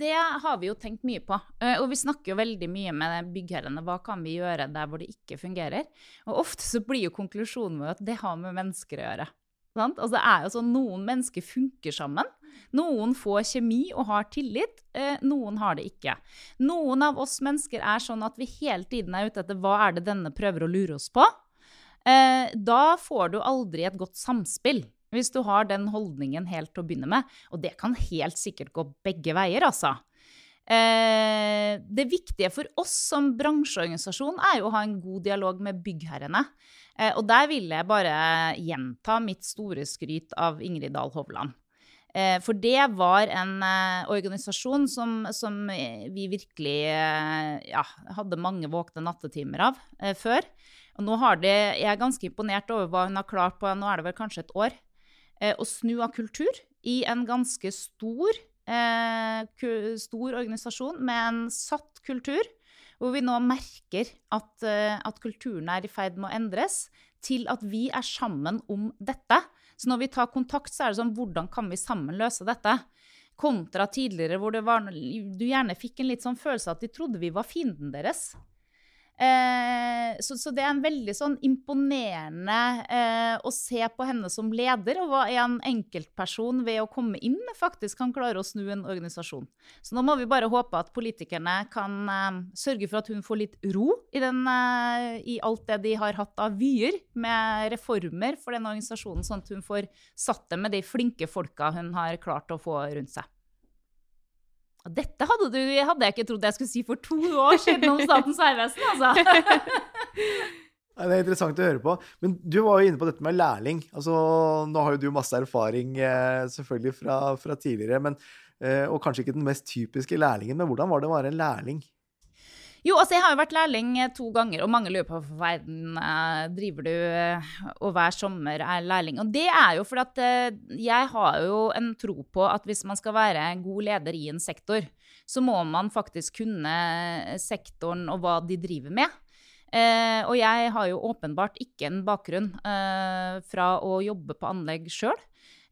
det, har vi jo tenkt mye på. Eh, og vi snakker jo veldig mye med byggherrene. Hva kan vi gjøre der hvor det ikke fungerer? Og ofte så blir jo konklusjonen at det har med mennesker å gjøre. Sant? Altså, det er jo sånn Noen mennesker funker sammen. Noen får kjemi og har tillit, eh, noen har det ikke. Noen av oss mennesker er sånn at vi hele tiden er ute etter hva er det denne prøver å lure oss på. Eh, da får du aldri et godt samspill. Hvis du har den holdningen helt til å begynne med. Og det kan helt sikkert gå begge veier, altså. Eh, det viktige for oss som bransjeorganisasjon er jo å ha en god dialog med byggherrene. Eh, og der vil jeg bare gjenta mitt store skryt av Ingrid Dahl Hovland. Eh, for det var en organisasjon som, som, vi virkelig ja, hadde mange våkne nattetimer av før. Og nå har de, jeg er ganske imponert over hva hun har klart på nå er det vel kanskje et år. Å snu av kultur i en ganske stor, stor organisasjon med en satt kultur hvor vi nå merker at, at, kulturen er i ferd med å endres, til at vi er sammen om dette. Så når vi tar kontakt, så er det sånn Hvordan kan vi sammen løse dette? Kontra tidligere hvor var, du gjerne fikk en litt sånn følelse at de trodde vi var fienden deres. Eh, så, så, det er en veldig sånn imponerende eh, å se på henne som leder, og hva en enkeltperson ved å komme inn faktisk kan klare å snu en organisasjon. Så nå må vi bare håpe at politikerne kan eh, sørge for at hun får litt ro i, den, eh, i, alt det de har hatt av vyer med reformer for den organisasjonen, sånn at hun får satt det med de flinke folka hun har klart å få rundt seg. Dette hadde, du, hadde jeg ikke trodd jeg skulle si for to år siden om Statens vegvesen, altså. Det er interessant å høre på. Men du var jo inne på dette med lærling. Altså, nå har jo du masse erfaring eh, selvfølgelig fra, fra tidligere, men, eh, og kanskje ikke den mest typiske lærlingen. Men hvordan var det å være en lærling? Jo, altså jeg har jo vært lærling eh, to ganger, og mange lurer på hvorfor verden eh, driver du eh, og hver sommer er lærling. Og det er jo fordi at eh, jeg har jo en tro på at hvis man skal være god leder i en sektor, så må man faktisk kunne sektoren og hva de driver med. Eh, og jeg har jo åpenbart ikke en bakgrunn eh, fra å jobbe på anlegg sjøl.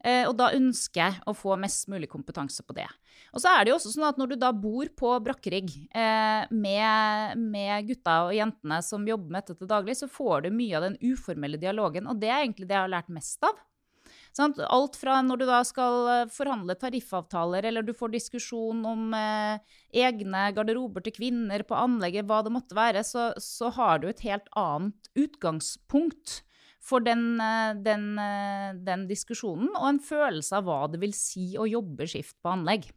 Og da ønsker jeg å få mest mulig kompetanse på det. Og så er det jo også sånn at når du da bor på brakkerigg eh, med, med, gutta og jentene som jobber med dette til daglig, så får du mye av den uformelle dialogen. Og det er egentlig det jeg har lært mest av. Sånn, alt fra når du da skal eh, forhandle tariffavtaler, eller du får diskusjon om eh, egne garderober til kvinner på anlegget, hva det måtte være, så, så har du et helt annet utgangspunkt for den, eh, den, eh, den, diskusjonen, og en følelse av hva det vil si å jobbe skift på anlegg.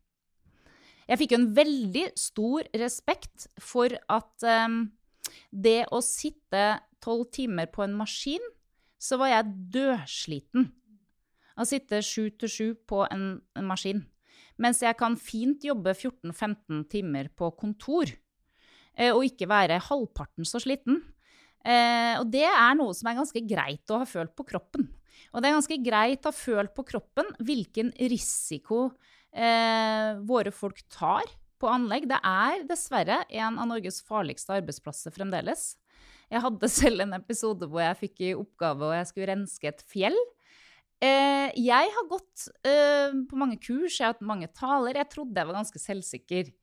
Jeg fikk jo en veldig stor respekt for at um, det å sitte ti-tolv timer på en maskin, så var jeg dødsliten. Å sitte sju til sju på en, en maskin. Mens jeg kan fint jobbe 14-15 timer på kontor. Eh, og ikke være halvparten så sliten. Eh, og det er noe som er ganske greit å ha følt på kroppen. Og det er ganske greit å ha følt på kroppen hvilken risiko eh, våre folk tar på anlegg. Det er dessverre en av Norges farligste arbeidsplasser fremdeles. Jeg hadde selv en episode hvor jeg fikk i oppgave og jeg skulle renske et fjell. Eh, jeg har gått eh, på mange kurs, jeg har hatt mange taler. Jeg trodde jeg var ganske selvsikker.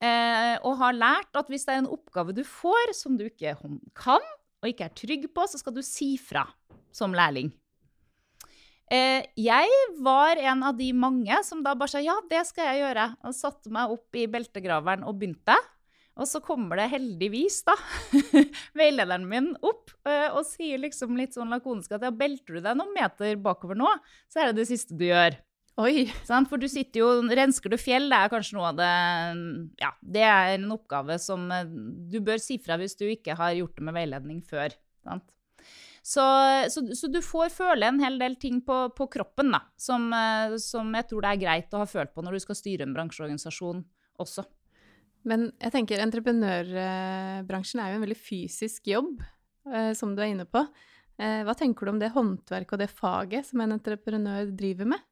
Eh, og har lært at hvis det er en oppgave du får som du ikke kan og ikke er trygg på, så skal du si fra som lærling. Eh, jeg var en av de mange som da bare sa ja, det skal jeg gjøre. Og satte meg opp i beltegraveren og begynte. Og så kommer det heldigvis, da, veilederen min opp eh, og sier liksom litt sånn lakonisk at ja, belter du deg noen meter bakover nå, så er det det siste du gjør. Oi. For du sitter jo Rensker du fjell, det er kanskje noe av det Ja, det er en oppgave som eh, du bør si fra hvis du ikke har gjort det med veiledning før. Sant? Så, så, så, du får føle en hel del ting på, på kroppen da, som, eh, som, jeg tror det er greit å ha følt på når du skal styre en bransjeorganisasjon også. Men jeg tenker entreprenørbransjen er jo en veldig fysisk jobb, eh, som du er inne på. Hva tenker du om det håndverket og det faget som en entreprenør driver med?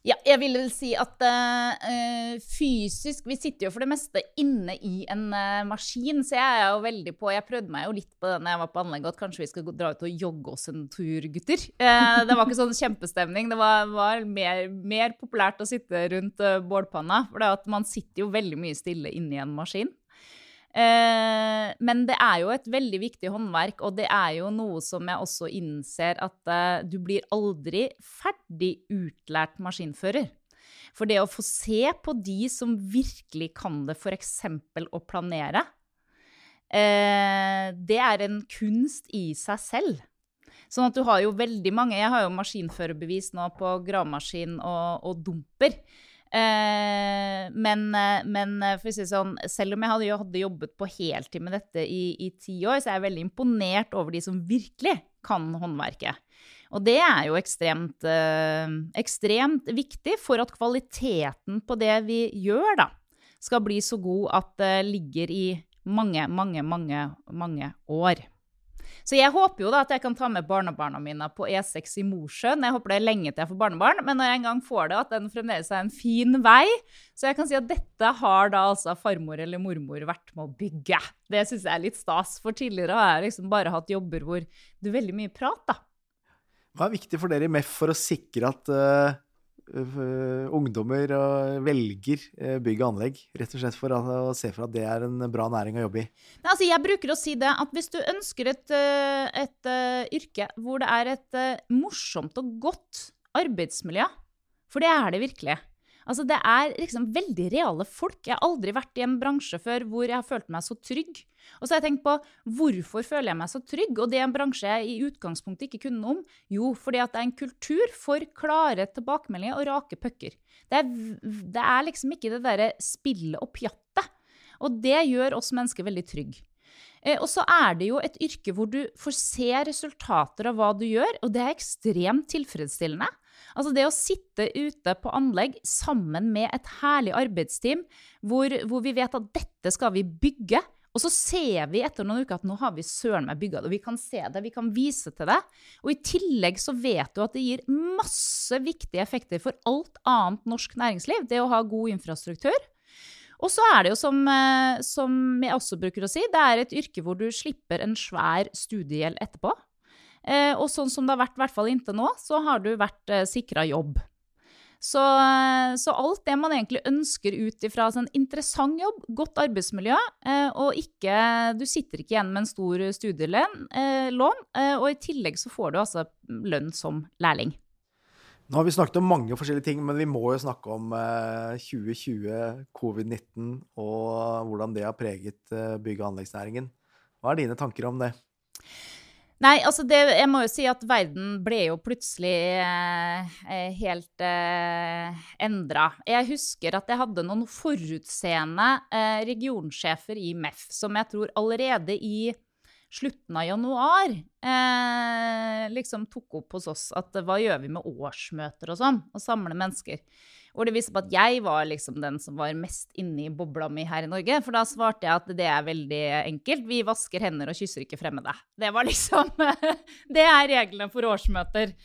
Ja, jeg vil vel si at uh, fysisk Vi sitter jo for det meste inne i en uh, maskin, så jeg er jo veldig på Jeg prøvde meg jo litt på det når jeg var på anlegget, at kanskje vi skal dra ut og jogge oss en tur, gutter. Uh, det var ikke sånn kjempestemning. Det var, var mer, mer, populært å sitte rundt bålpanna, for man sitter jo veldig mye stille inni en maskin. Eh, men det er jo et veldig viktig håndverk, og det er jo noe som jeg også innser at eh, du blir aldri ferdig utlært maskinfører. For det å få se på de som virkelig kan det, f.eks. å planere, eh, det er en kunst i seg selv. Sånn at du har jo veldig mange Jeg har jo maskinførerbevis nå på gravemaskin og, og dumper. Eh, men, eh, men, eh, for å si sånn, selv om jeg hadde, hadde jobbet på heltid med dette i, i, ti år, så er jeg veldig imponert over de som virkelig kan håndverket. Og det er jo ekstremt, eh, ekstremt viktig for at kvaliteten på det vi gjør, da, skal bli så god at det ligger i mange, mange, mange, mange år. Så jeg håper jo da at jeg kan ta med barnebarna mine på E6 i Mosjøen. Jeg håper det er lenge til jeg får barnebarn, men når jeg en gang får det, at den fremdeles er en fin vei. Så jeg kan si at dette har da altså farmor eller mormor vært med å bygge. Det syns jeg er litt stas, for tidligere har jeg liksom bare hatt jobber hvor det er veldig mye prat, da. Hva er viktig for dere i MEF for å sikre at uh, ungdommer uh, velger bygg og anlegg, rett og slett for å se for at det er en bra næring å jobbe i? Nei, altså jeg bruker å si det at hvis du ønsker et, et yrke hvor det er et morsomt og godt arbeidsmiljø, for det er det virkelig Altså, det er liksom veldig reale folk. Jeg har aldri vært i en bransje før hvor jeg har følt meg så trygg. Og så har jeg tenkt på hvorfor føler jeg meg så trygg? Og det er en bransje jeg i utgangspunktet ikke kunne noe om. Jo, fordi at det er en kultur for klare tilbakemeldinger og rake pucker. Det, det, er liksom ikke det derre spillet og pjattet. Og det gjør oss mennesker veldig trygge. Eh, og så er det jo et yrke hvor du får se resultater av hva du gjør, og det er ekstremt tilfredsstillende. Altså det å sitte ute på anlegg sammen med et herlig arbeidsteam, hvor, hvor vi vet at dette skal vi bygge, og så ser vi etter noen uker at nå har vi søren meg bygga det. Og vi kan se det, vi kan vise til det. Og i tillegg så vet du at det gir masse viktige effekter for alt annet norsk næringsliv, det å ha god infrastruktur. Og så er det jo som, eh, som jeg også bruker å si, det er et yrke hvor du slipper en svær studiegjeld etterpå. Eh, og sånn som det har vært, i hvert fall inntil nå, så har du vært eh, sikra jobb. Så, eh, så, alt det man egentlig ønsker ut ifra en sånn interessant jobb, godt arbeidsmiljø, eh, og ikke Du sitter ikke igjen med en stor studielån, og i tillegg så får du altså lønn som lærling. Nå har vi snakket om mange forskjellige ting, men vi må jo snakke om 2020, covid-19 og hvordan det har preget bygg- og anleggsnæringen. Hva er dine tanker om det? Nei, altså det, jeg må jo si at verden ble jo plutselig eh, eh helt eh, endra. Jeg husker at jeg hadde noen forutseende eh, regionsjefer i MEF som jeg tror allerede i slutten av januar eh, liksom tok opp hos oss at hva gjør vi med årsmøter og sånn, og samle mennesker. Hvor det viste på at jeg var liksom den som var mest inne i bobla mi her i Norge. For da svarte jeg at det er veldig enkelt. Vi vasker hender og kysser ikke fremmede. Det var liksom Det er reglene for årsmøter.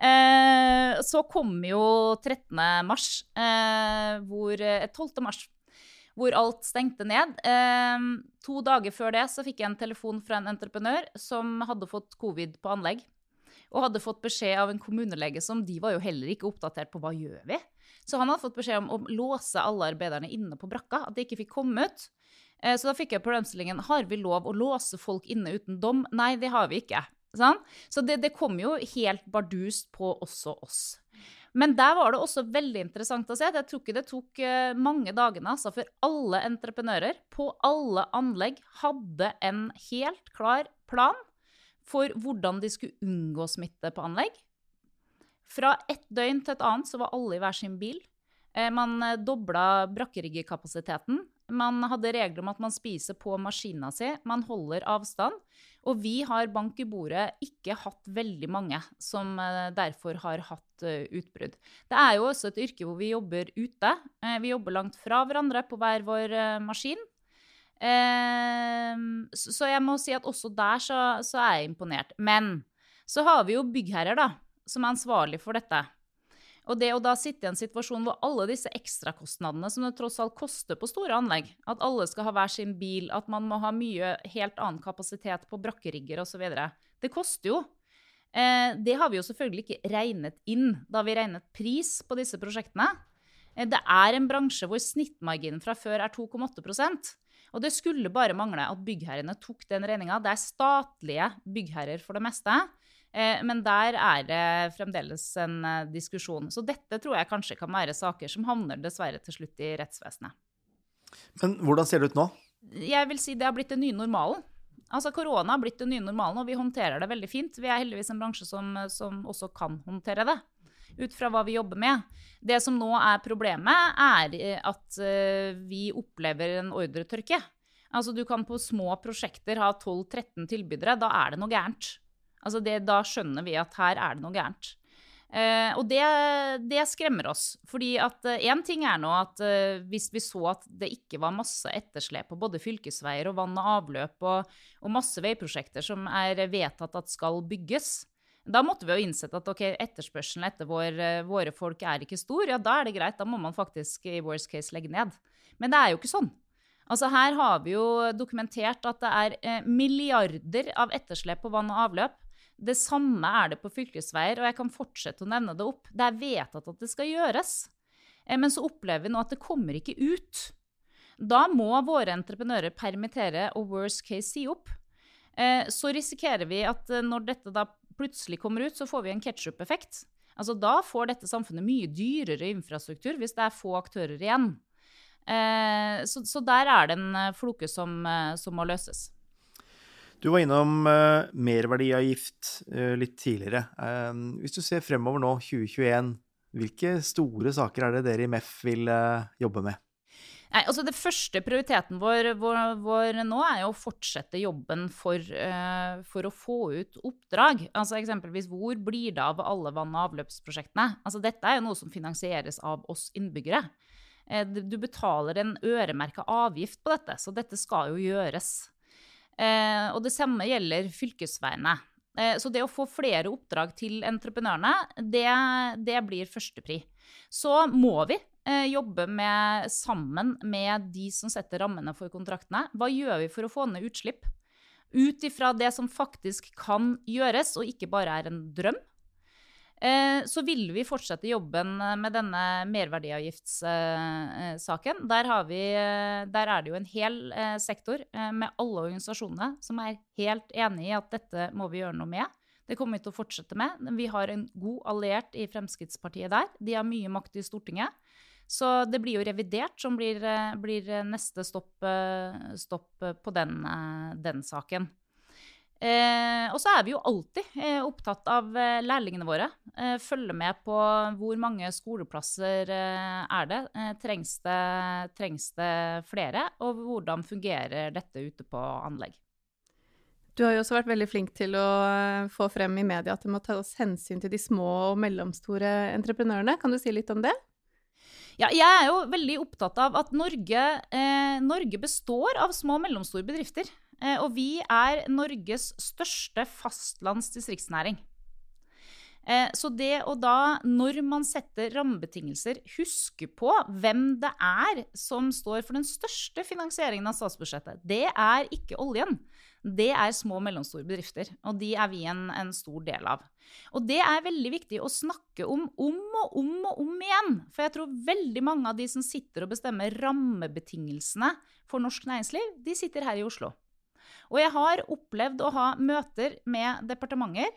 Eh, så kom jo 13. mars, eh, hvor 12. Eh, mars, hvor alt stengte ned. Eh, to dager før det så fikk jeg en telefon fra en entreprenør som hadde fått covid på anlegg. Og hadde fått beskjed av en kommunelege som de var jo heller ikke oppdatert på hva gjør vi. Så han hadde fått beskjed om å låse alle arbeiderne inne på brakka, at de ikke fikk komme ut. Eh, så da fikk jeg problemstillingen har vi lov å låse folk inne uten dom. Nei, det har vi ikke. Sånn? Så det, det kom jo helt bardust på også oss. Men der var det også veldig interessant å se. Jeg tror ikke det tok eh, mange dagene altså, før alle entreprenører på alle anlegg hadde en helt klar plan for hvordan de skulle unngå smitte på anlegg. Fra ett døgn til et annet så var alle i hver sin bil. Eh, man eh, dobla brakkeriggekapasiteten. Man hadde regler om at man spiser på maskina si. Man holder avstand. Og vi har bank i bordet ikke hatt veldig mange som eh, derfor har hatt uh, utbrudd. Det er jo også et yrke hvor vi jobber ute. Uh, vi jobber langt fra hverandre på hver vår maskin. Så, jeg må si at også der så, er jeg imponert. Men så har vi jo byggherrer, da, som er ansvarlig for dette. Og det å da sitte i en situasjon hvor alle disse ekstrakostnadene som det tross alt koster på store anlegg, at alle skal ha hver sin bil, at man må ha mye helt annen kapasitet på brakkerigger osv., det koster jo. Eh, det har vi jo selvfølgelig ikke regnet inn da vi regnet pris på disse prosjektene. Eh, det er en bransje hvor snittmarginen fra før er 2,8% og det skulle bare mangle at byggherrene tok den regninga. Det er statlige byggherrer for det meste. Eh, men der er det fremdeles en eh, diskusjon. Så dette tror jeg kanskje kan være saker som havner dessverre til slutt i rettsvesenet. Men hvordan ser det ut nå? Jeg vil si det har blitt den nye normalen. Altså Korona har blitt den nye normalen, og vi håndterer det veldig fint. Vi er heldigvis en bransje som, som også kan håndtere det, ut fra hva vi jobber med. Det som nå er problemet, er eh, at vi opplever en ordretørke. Altså Du kan på små prosjekter ha 12-13 tilbydere. Da er det noe gærent. Altså det, da skjønner vi at her er det noe gærent. Uh, og det, det, skremmer oss. fordi at Én uh, ting er nå at uh, hvis vi så at det ikke var masse etterslep på både fylkesveier og vann og avløp og, og, masse veiprosjekter som er vedtatt at skal bygges, da måtte vi jo innsett at okay, etterspørselen etter vår, våre folk er ikke stor. Ja, da er det greit. Da må man faktisk i worst case legge ned. Men det er jo ikke sånn. Altså Her har vi jo dokumentert at det er milliarder av etterslep på vann og avløp. Det samme er det på fylkesveier, og jeg kan fortsette å nevne det opp. Det er vedtatt at det skal gjøres. Eh, men så opplever vi nå at det kommer ikke ut. Da må våre entreprenører permittere og worst case si opp. Eh, så risikerer vi at eh, når dette da plutselig kommer ut, så får vi en ketsjup-effekt. Altså Da får dette samfunnet mye dyrere infrastruktur hvis det er få aktører igjen. Så, der er det en floke som, som må løses. Du var innom uh, merverdiavgift uh, litt tidligere. Uh, hvis du ser fremover nå, 2021, hvilke store saker er det dere i MEF vil jobbe med? Nei, altså Det første prioriteten vår, vår, vår, nå er jo å fortsette jobben for, for, å få ut oppdrag. Altså Eksempelvis hvor blir det av alle vann- og avløpsprosjektene? Altså Dette er jo noe som finansieres av oss innbyggere. Du betaler en øremerka avgift på dette, så dette skal jo gjøres. Eh, og det samme gjelder fylkesveiene. Eh, så det å få flere oppdrag til entreprenørene, det, det blir førstepri. Så må vi eh, jobbe med, sammen med de som setter rammene for kontraktene. Hva gjør vi for å få ned utslipp? Ut ifra det som faktisk kan gjøres, og ikke bare er en drøm. Eh, så vil vi fortsette jobben eh, med denne merverdiavgiftssaken. Der, vi, der, er det jo en hel sektor med alle organisasjonene som er helt enig i at dette må vi gjøre noe med. Det kommer vi til å fortsette med. Vi har en god alliert i Fremskrittspartiet der. De har mye makt i Stortinget. Så det blir jo revidert som blir, blir neste stopp, stopp på den, den saken. Eh, og så er vi jo alltid eh, opptatt av eh, lærlingene våre. Eh, følge med på hvor mange skoleplasser eh, er det. Eh, trengs det. Trengs det flere? Og hvordan fungerer dette ute på anlegg? Du har jo også vært veldig flink til å få frem i media at det må tas hensyn til de små og mellomstore entreprenørene. Kan du si litt om det? Ja, jeg er jo veldig opptatt av at Norge, eh, Norge består av små og mellomstore bedrifter. Eh, og vi er Norges største fastlands distriktsnæring. Eh, så det å da, når man setter rammebetingelser, huske på hvem det er som står for den største finansieringen av statsbudsjettet. Det er ikke oljen. Det er små og mellomstore bedrifter, og de er vi en, en, stor del av. Og det er veldig viktig å snakke om om og om og om igjen. For jeg tror veldig mange av de som sitter og bestemmer rammebetingelsene for norsk næringsliv, de sitter her i Oslo. Og jeg har opplevd å ha møter med departementer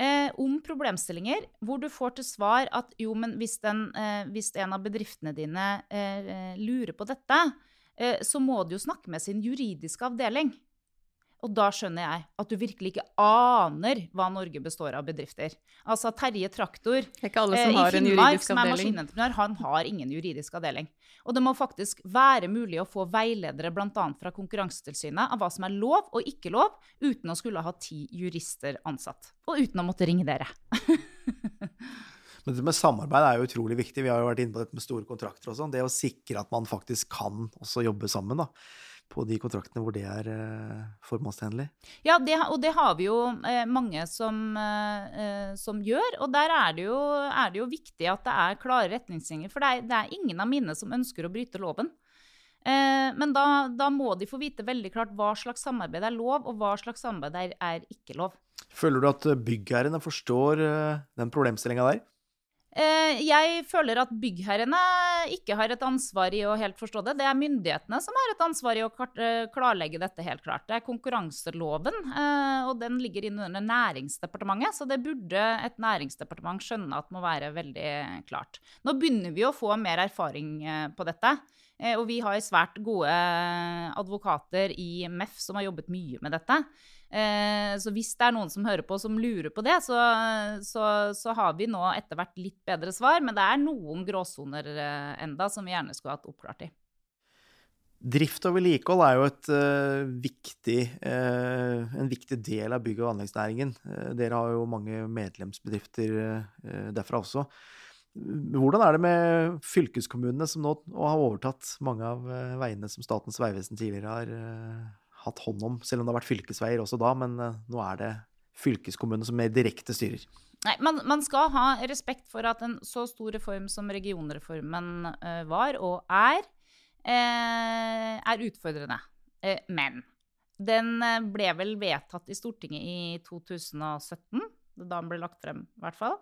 eh, om problemstillinger hvor du får til svar at jo, men hvis, den, eh, hvis en av bedriftene dine eh, lurer på dette, eh, så må du jo snakke med sin juridiske avdeling. Og da skjønner jeg at du virkelig ikke aner hva Norge består av bedrifter. Altså Terje Traktor eh, i Finnmark, som er maskinentreprenør, han har ingen juridisk avdeling. Og det må faktisk være mulig å få veiledere bl.a. fra Konkurransetilsynet av hva som er lov og ikke lov, uten å skulle ha ti jurister ansatt. Og uten å måtte ringe dere. Men det med samarbeid er jo utrolig viktig. Vi har jo vært inne på dette med store kontrakter og sånn. Det å sikre at man faktisk kan også jobbe sammen, da på de kontraktene hvor det er eh, formålstjenlig. Ja, det, og det har vi jo eh, mange som, eh, som, gjør. Og der er det, jo, er det, jo, viktig at det er klare retningslinjer. For det er, det er ingen av mine som ønsker å bryte loven. Eh, men da, da, må de få vite veldig klart hva slags samarbeid er lov, og hva slags samarbeid er, er ikke lov. Føler du at byggherrene forstår den problemstillinga der? Eh, jeg føler at byggherrene ikke har et ansvar i å helt forstå det. Det er myndighetene som har et ansvar i å eh, klarlegge dette helt klart. Det er konkurranseloven, eh, og den ligger inn under Næringsdepartementet. Så det burde et næringsdepartement skjønne at må være veldig klart. Nå begynner vi å få mer erfaring på dette. Og vi har svært gode advokater i MEF som har jobbet mye med dette. Eh, så hvis det er noen som hører på som lurer på det, så, så, så har vi nå etter hvert litt bedre svar. Men det er noen gråsoner eh, enda som vi gjerne skulle hatt oppklart i. Drift og vedlikehold er jo et, uh, viktig, uh, en viktig del av bygg- og anleggsnæringen. Uh, dere har jo mange medlemsbedrifter derfra også. Hvordan er det med fylkeskommunene, som nå har overtatt mange av veiene som Statens vegvesen tidligere har hatt hånd om, selv om det har vært fylkesveier også da. Men uh, nå er det fylkeskommunen som mer direkte styrer. Nei, man, man, skal ha respekt for at en så stor reform som regionreformen uh, var og er, uh, er utfordrende. men den ble vel vedtatt i Stortinget i 2017. Da den ble lagt frem, i hvert fall.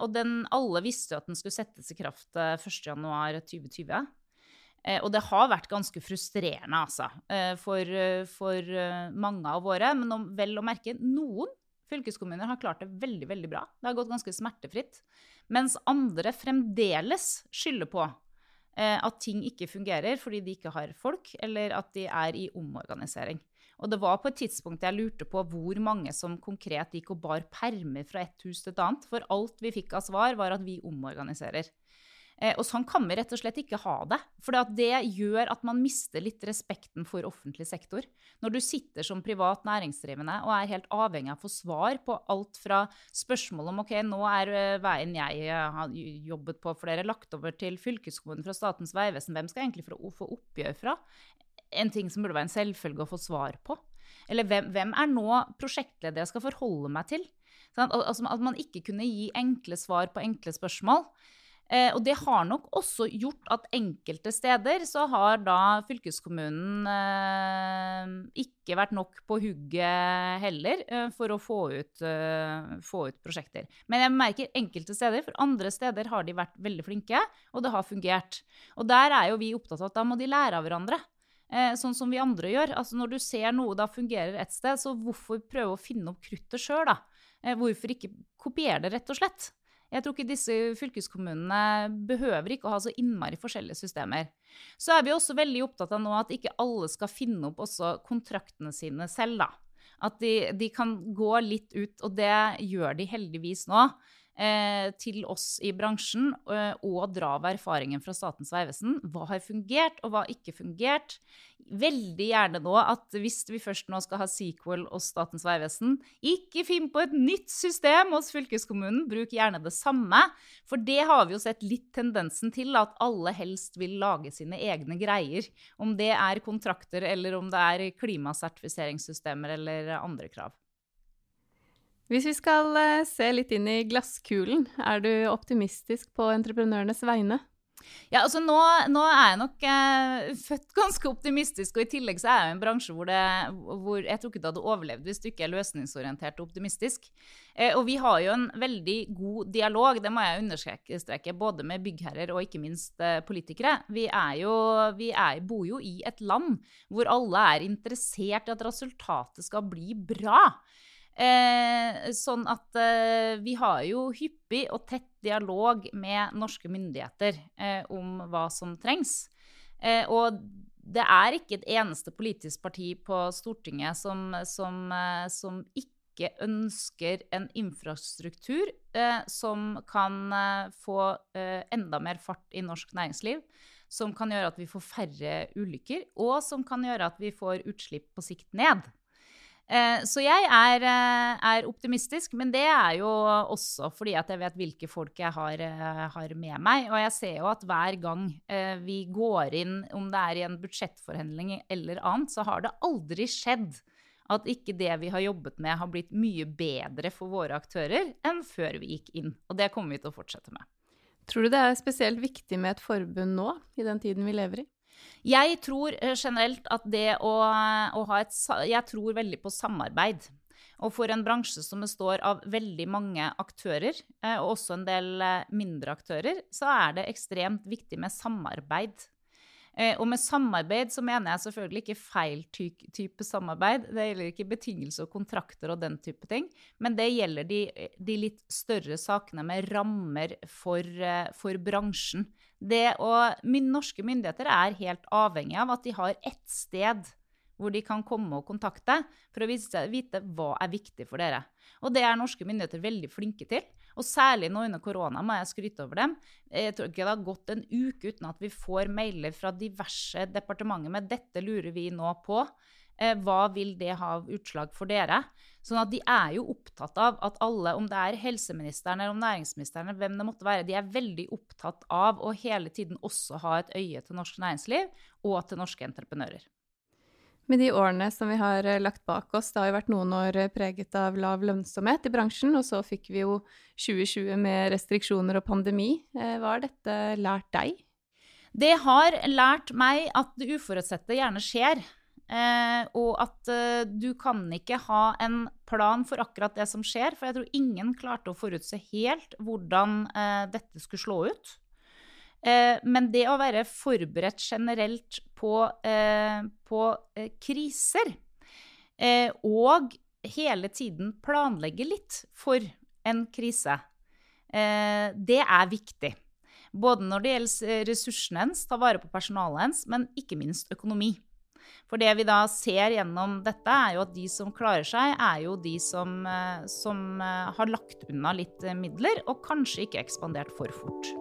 og den, alle visste jo at den skulle settes i kraft 1.1.2020. Eh, og det har vært ganske frustrerende, altså, eh, for, eh, for mange av våre. Men om, vel å merke, noen fylkeskommuner har klart det veldig, veldig bra. Det har gått ganske smertefritt. Mens andre fremdeles skylder på at ting ikke fungerer fordi de ikke har folk, eller at de er i omorganisering. Og det var på et tidspunkt jeg lurte på hvor mange som konkret gikk og bar permer fra et hus til et annet. For alt vi fikk av svar, var at vi omorganiserer. Eh, og sånn kan vi rett og slett ikke ha det. For det gjør at man mister litt respekten for offentlig sektor. Når du sitter som privat næringsdrivende og er helt avhengig av å få svar på alt fra spørsmål om ok, nå er eh, veien jeg eh, har jobbet på flere lagt over til fylkeskommunen fra Statens vegvesen, hvem skal jeg egentlig få oppgjør fra? En ting som burde være en selvfølge å få svar på. Eller hvem, hvem er nå prosjektleder jeg skal forholde meg til? Sånn, altså, at man ikke kunne gi enkle svar på enkle spørsmål. Eh, og det har nok også gjort at enkelte steder så har da fylkeskommunen eh, ikke vært nok på hugget heller eh, for å få ut, eh, få ut, prosjekter. Men jeg merker enkelte steder, for andre steder har de vært veldig flinke, og det har fungert. Og der er jo vi opptatt av at da må de lære av hverandre. Eh, sånn som vi andre gjør. Altså Når du ser noe da fungerer et sted, så hvorfor prøve å finne opp kruttet sjøl, da? Eh, hvorfor ikke kopiere det, rett og slett? Jeg tror ikke disse fylkeskommunene behøver ikke å ha så innmari forskjellige systemer. Så er vi også veldig opptatt av nå at ikke alle skal finne opp også kontraktene sine selv, da. At de, de kan gå litt ut, og det gjør de heldigvis nå. Eh, til oss i bransjen eh, og dra av erfaringen fra Statens vegvesen. Hva har fungert, og hva har ikke fungert? Veldig gjerne nå at hvis vi først nå skal ha sequel hos Statens vegvesen, ikke finn på et nytt system hos fylkeskommunen, bruk gjerne det samme. For det har vi jo sett litt tendensen til, at alle helst vil lage sine egne greier. Om det er kontrakter, eller om det er klimasertifiseringssystemer eller andre krav. Hvis vi skal eh, se litt inn i glasskulen, er du optimistisk på entreprenørenes vegne? Ja, altså nå, nå er jeg nok eh, født ganske optimistisk, og i tillegg så er jeg i en bransje hvor, det, hvor jeg tror ikke du hadde overlevd hvis du ikke er løsningsorientert og optimistisk. Eh, og vi har jo en veldig god dialog, det må jeg understreke, både med byggherrer og ikke minst eh, politikere. Vi, jo, vi er, bor jo i et land hvor alle er interessert i at resultatet skal bli bra. Eh, sånn at eh, vi har jo hyppig og tett dialog med norske myndigheter eh, om hva som trengs. Eh, og det er ikke et eneste politisk parti på Stortinget som, som, eh, som ikke ønsker en infrastruktur eh, som kan få enda mer fart i norsk næringsliv. Som kan gjøre at vi får færre ulykker, og som kan gjøre at vi får utslipp på sikt ned. Eh, så jeg er, eh, er, optimistisk, men det er jo også fordi at jeg vet hvilke folk jeg har, eh, har, med meg. Og jeg ser jo at hver gang vi går inn, om det er i en budsjettforhandling eller annet, så har det aldri skjedd at ikke det vi har jobbet med, har blitt mye bedre for våre aktører enn før vi gikk inn. Og det kommer vi til å fortsette med. Tror du det er spesielt viktig med et forbund nå, i den tiden vi lever i? Jeg tror eh, generelt at det å, å ha et Jeg tror veldig på samarbeid. Og for en bransje som består av veldig mange aktører, eh, og også en del eh, mindre aktører, så er det ekstremt viktig med samarbeid. Og med samarbeid så mener jeg selvfølgelig ikke feil ty type samarbeid. Det gjelder ikke betingelser og kontrakter og den type ting. Men det gjelder de, de litt større sakene med rammer for, for bransjen. Det å, norske myndigheter er helt avhengig av at de har ett sted hvor de kan komme og kontakte for å vite hva er viktig for dere. Og det er norske myndigheter veldig flinke til. Og særlig nå under korona må jeg skryte over dem. Jeg tror ikke det har gått en uke uten at vi får mailer fra diverse departementer med 'dette lurer vi nå på'. Eh, hva vil det ha utslag for dere? Sånn at de er jo opptatt av at alle, om det er helseministeren eller om næringsministeren eller hvem det måtte være, de er veldig opptatt av å hele tiden også ha et øye til norsk næringsliv og til norske entreprenører. Med de årene som vi har eh, lagt bak oss, det har jo vært noen år eh, preget av lav lønnsomhet i bransjen, og så fikk vi jo 2020 med restriksjoner og pandemi. Hva har dette lært deg? Det har lært meg at det uforutsette gjerne skjer. Eh, og at eh, du kan ikke ha en plan for akkurat det som skjer, for jeg tror ingen klarte å forutse helt hvordan eh, dette skulle slå ut. Eh, men det å være forberedt generelt på, eh, på eh, kriser, og hele tiden planlegge litt for en krise, det er viktig. Både når det gjelder ressursene ens, ta vare på personalet ens, men ikke minst økonomi. For det vi da ser gjennom dette, er jo at de som klarer seg, er jo de som, eh, som eh, har lagt unna litt eh, midler, og kanskje ikke ekspandert for fort.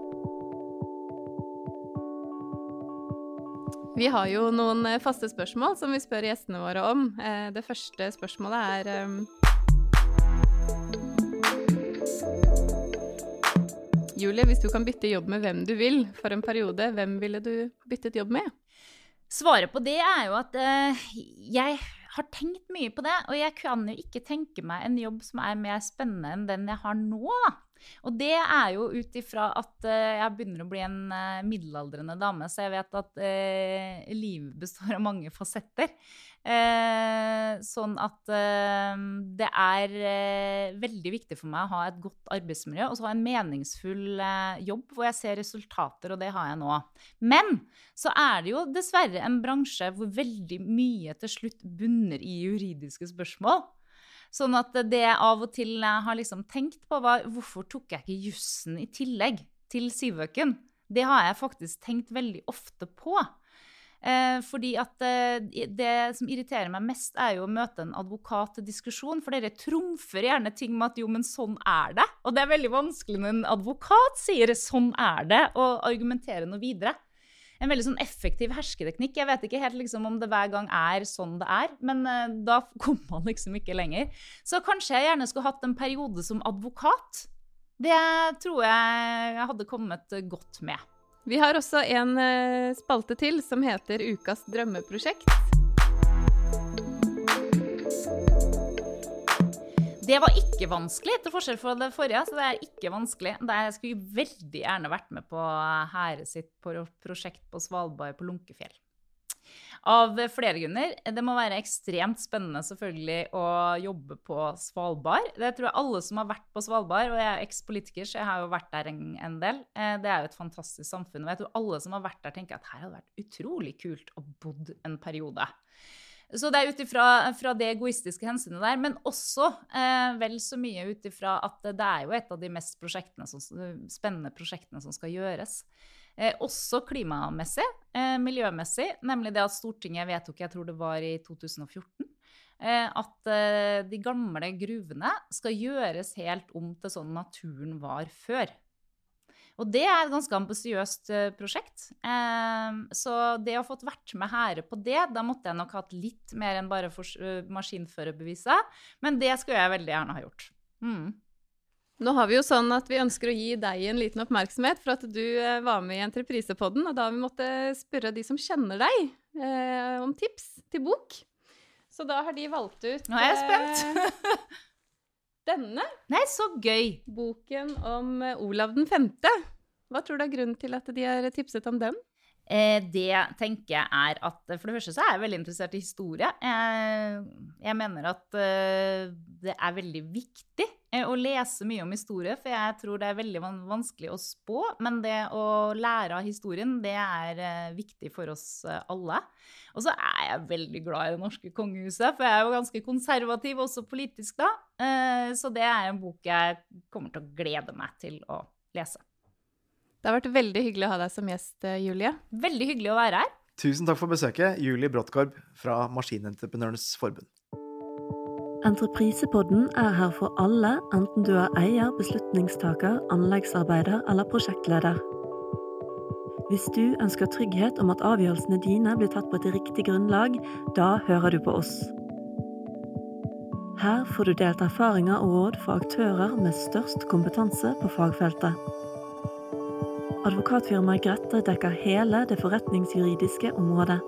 Vi har jo noen faste spørsmål som vi spør gjestene våre om. Det første spørsmålet er Julie, hvis du kan bytte jobb med hvem du vil for en periode, hvem ville du byttet jobb med? Svaret på det er jo at uh, jeg har tenkt mye på det, og jeg kan jo ikke tenke meg en jobb som er mer spennende enn den jeg har nå. da. Og det er jo ut ifra at uh, jeg begynner å bli en uh, middelaldrende dame, så jeg vet at uh, livet består av mange fasetter. sånn at det er veldig viktig for meg å ha et godt arbeidsmiljø og så ha en meningsfull jobb hvor jeg ser resultater, og det har jeg nå. Men så er det jo dessverre en bransje hvor veldig mye til slutt bunner i juridiske spørsmål. Sånn at det jeg av og til har liksom tenkt på, var hvorfor tok jeg ikke jussen i tillegg til syvøken? Det har jeg faktisk tenkt veldig ofte på. Eh, fordi at eh, det som irriterer meg mest, er jo å møte en advokat til diskusjon. For dere trumfer gjerne ting med at jo, men sånn er det. Og det er veldig vanskelig når en advokat sier 'sånn er det', og argumenterer noe videre. En veldig sånn effektiv hersketeknikk. Jeg vet ikke helt liksom, om det hver gang er sånn det er, men uh, da kommer man liksom ikke lenger. Så kanskje jeg gjerne skulle hatt en periode som advokat. Det tror jeg jeg hadde kommet godt med. Vi har også en eh, spalte til som heter Ukas drømmeprosjekt. Det var ikke vanskelig, til forskjell fra det forrige. så det er ikke vanskelig. Jeg skulle veldig gjerne vært med på Hære sitt prosjekt på Svalbard på Lunkefjell. Av flere grunner. Det må være ekstremt spennende selvfølgelig å jobbe på Svalbard. Det tror jeg alle som har vært på Svalbard, og jeg er ekspolitiker, så jeg har jo vært der en, en, del. Eh, det er jo et fantastisk samfunn. Og jeg tror alle som har vært der, tenker at her hadde vært utrolig kult å bodd en periode. Så det er ut ifra det egoistiske hensynet der, men også eh, vel så mye ut ifra at det er jo et av de mest prosjektene som, spennende prosjektene som skal gjøres. Eh, også klimamessig, eh, miljømessig, nemlig det at Stortinget vedtok, jeg tror det var i 2014, eh, at eh, de gamle gruvene skal gjøres helt om til sånn naturen var før. Og det er et ganske ambisiøst eh, prosjekt. Eh, så det å ha fått vært med Hære på det, da måtte jeg nok hatt litt mer enn bare maskinførerbeviset. Men det skulle jeg veldig gjerne ha gjort. Mm. Nå har vi jo sånn at vi ønsker å gi deg en liten oppmerksomhet for at du eh, var med i Entreprisepodden, og da har vi måttet spørre de som kjenner deg, eh, om tips til bok. Så da har de valgt ut Nå er jeg spent. Eh, denne. Nei, så gøy. Boken om eh, Olav den femte. Hva tror du er grunnen til at de har tipset om den? Eh, det tenker jeg er at For det første så er jeg veldig interessert i historie. Jeg, jeg mener at det er veldig viktig å lese mye om historie, for jeg tror det er veldig vanskelig å spå. Men det å lære av historien, det er uh, viktig for oss alle. Og så er jeg veldig glad i det norske kongehuset, for jeg er jo ganske konservativ også politisk da. så det er en bok jeg kommer til å glede meg til å lese. Det har vært veldig hyggelig å ha deg som gjest, eh, Julie. Veldig hyggelig å være her. Tusen takk for besøket, Julie Bråttkorb fra Maskinentreprenørenes Forbund. Entreprisepodden er her for alle, enten du er eier, beslutningstaker, anleggsarbeider eller prosjektleder. Hvis du ønsker trygghet om at avgjørelsene dine blir tatt på et riktig grunnlag, da hører du på oss. Her får du delt erfaringer og råd fra aktører med størst kompetanse på fagfeltet. Advokatfirmaet Grette dekker hele det forretningsjuridiske området.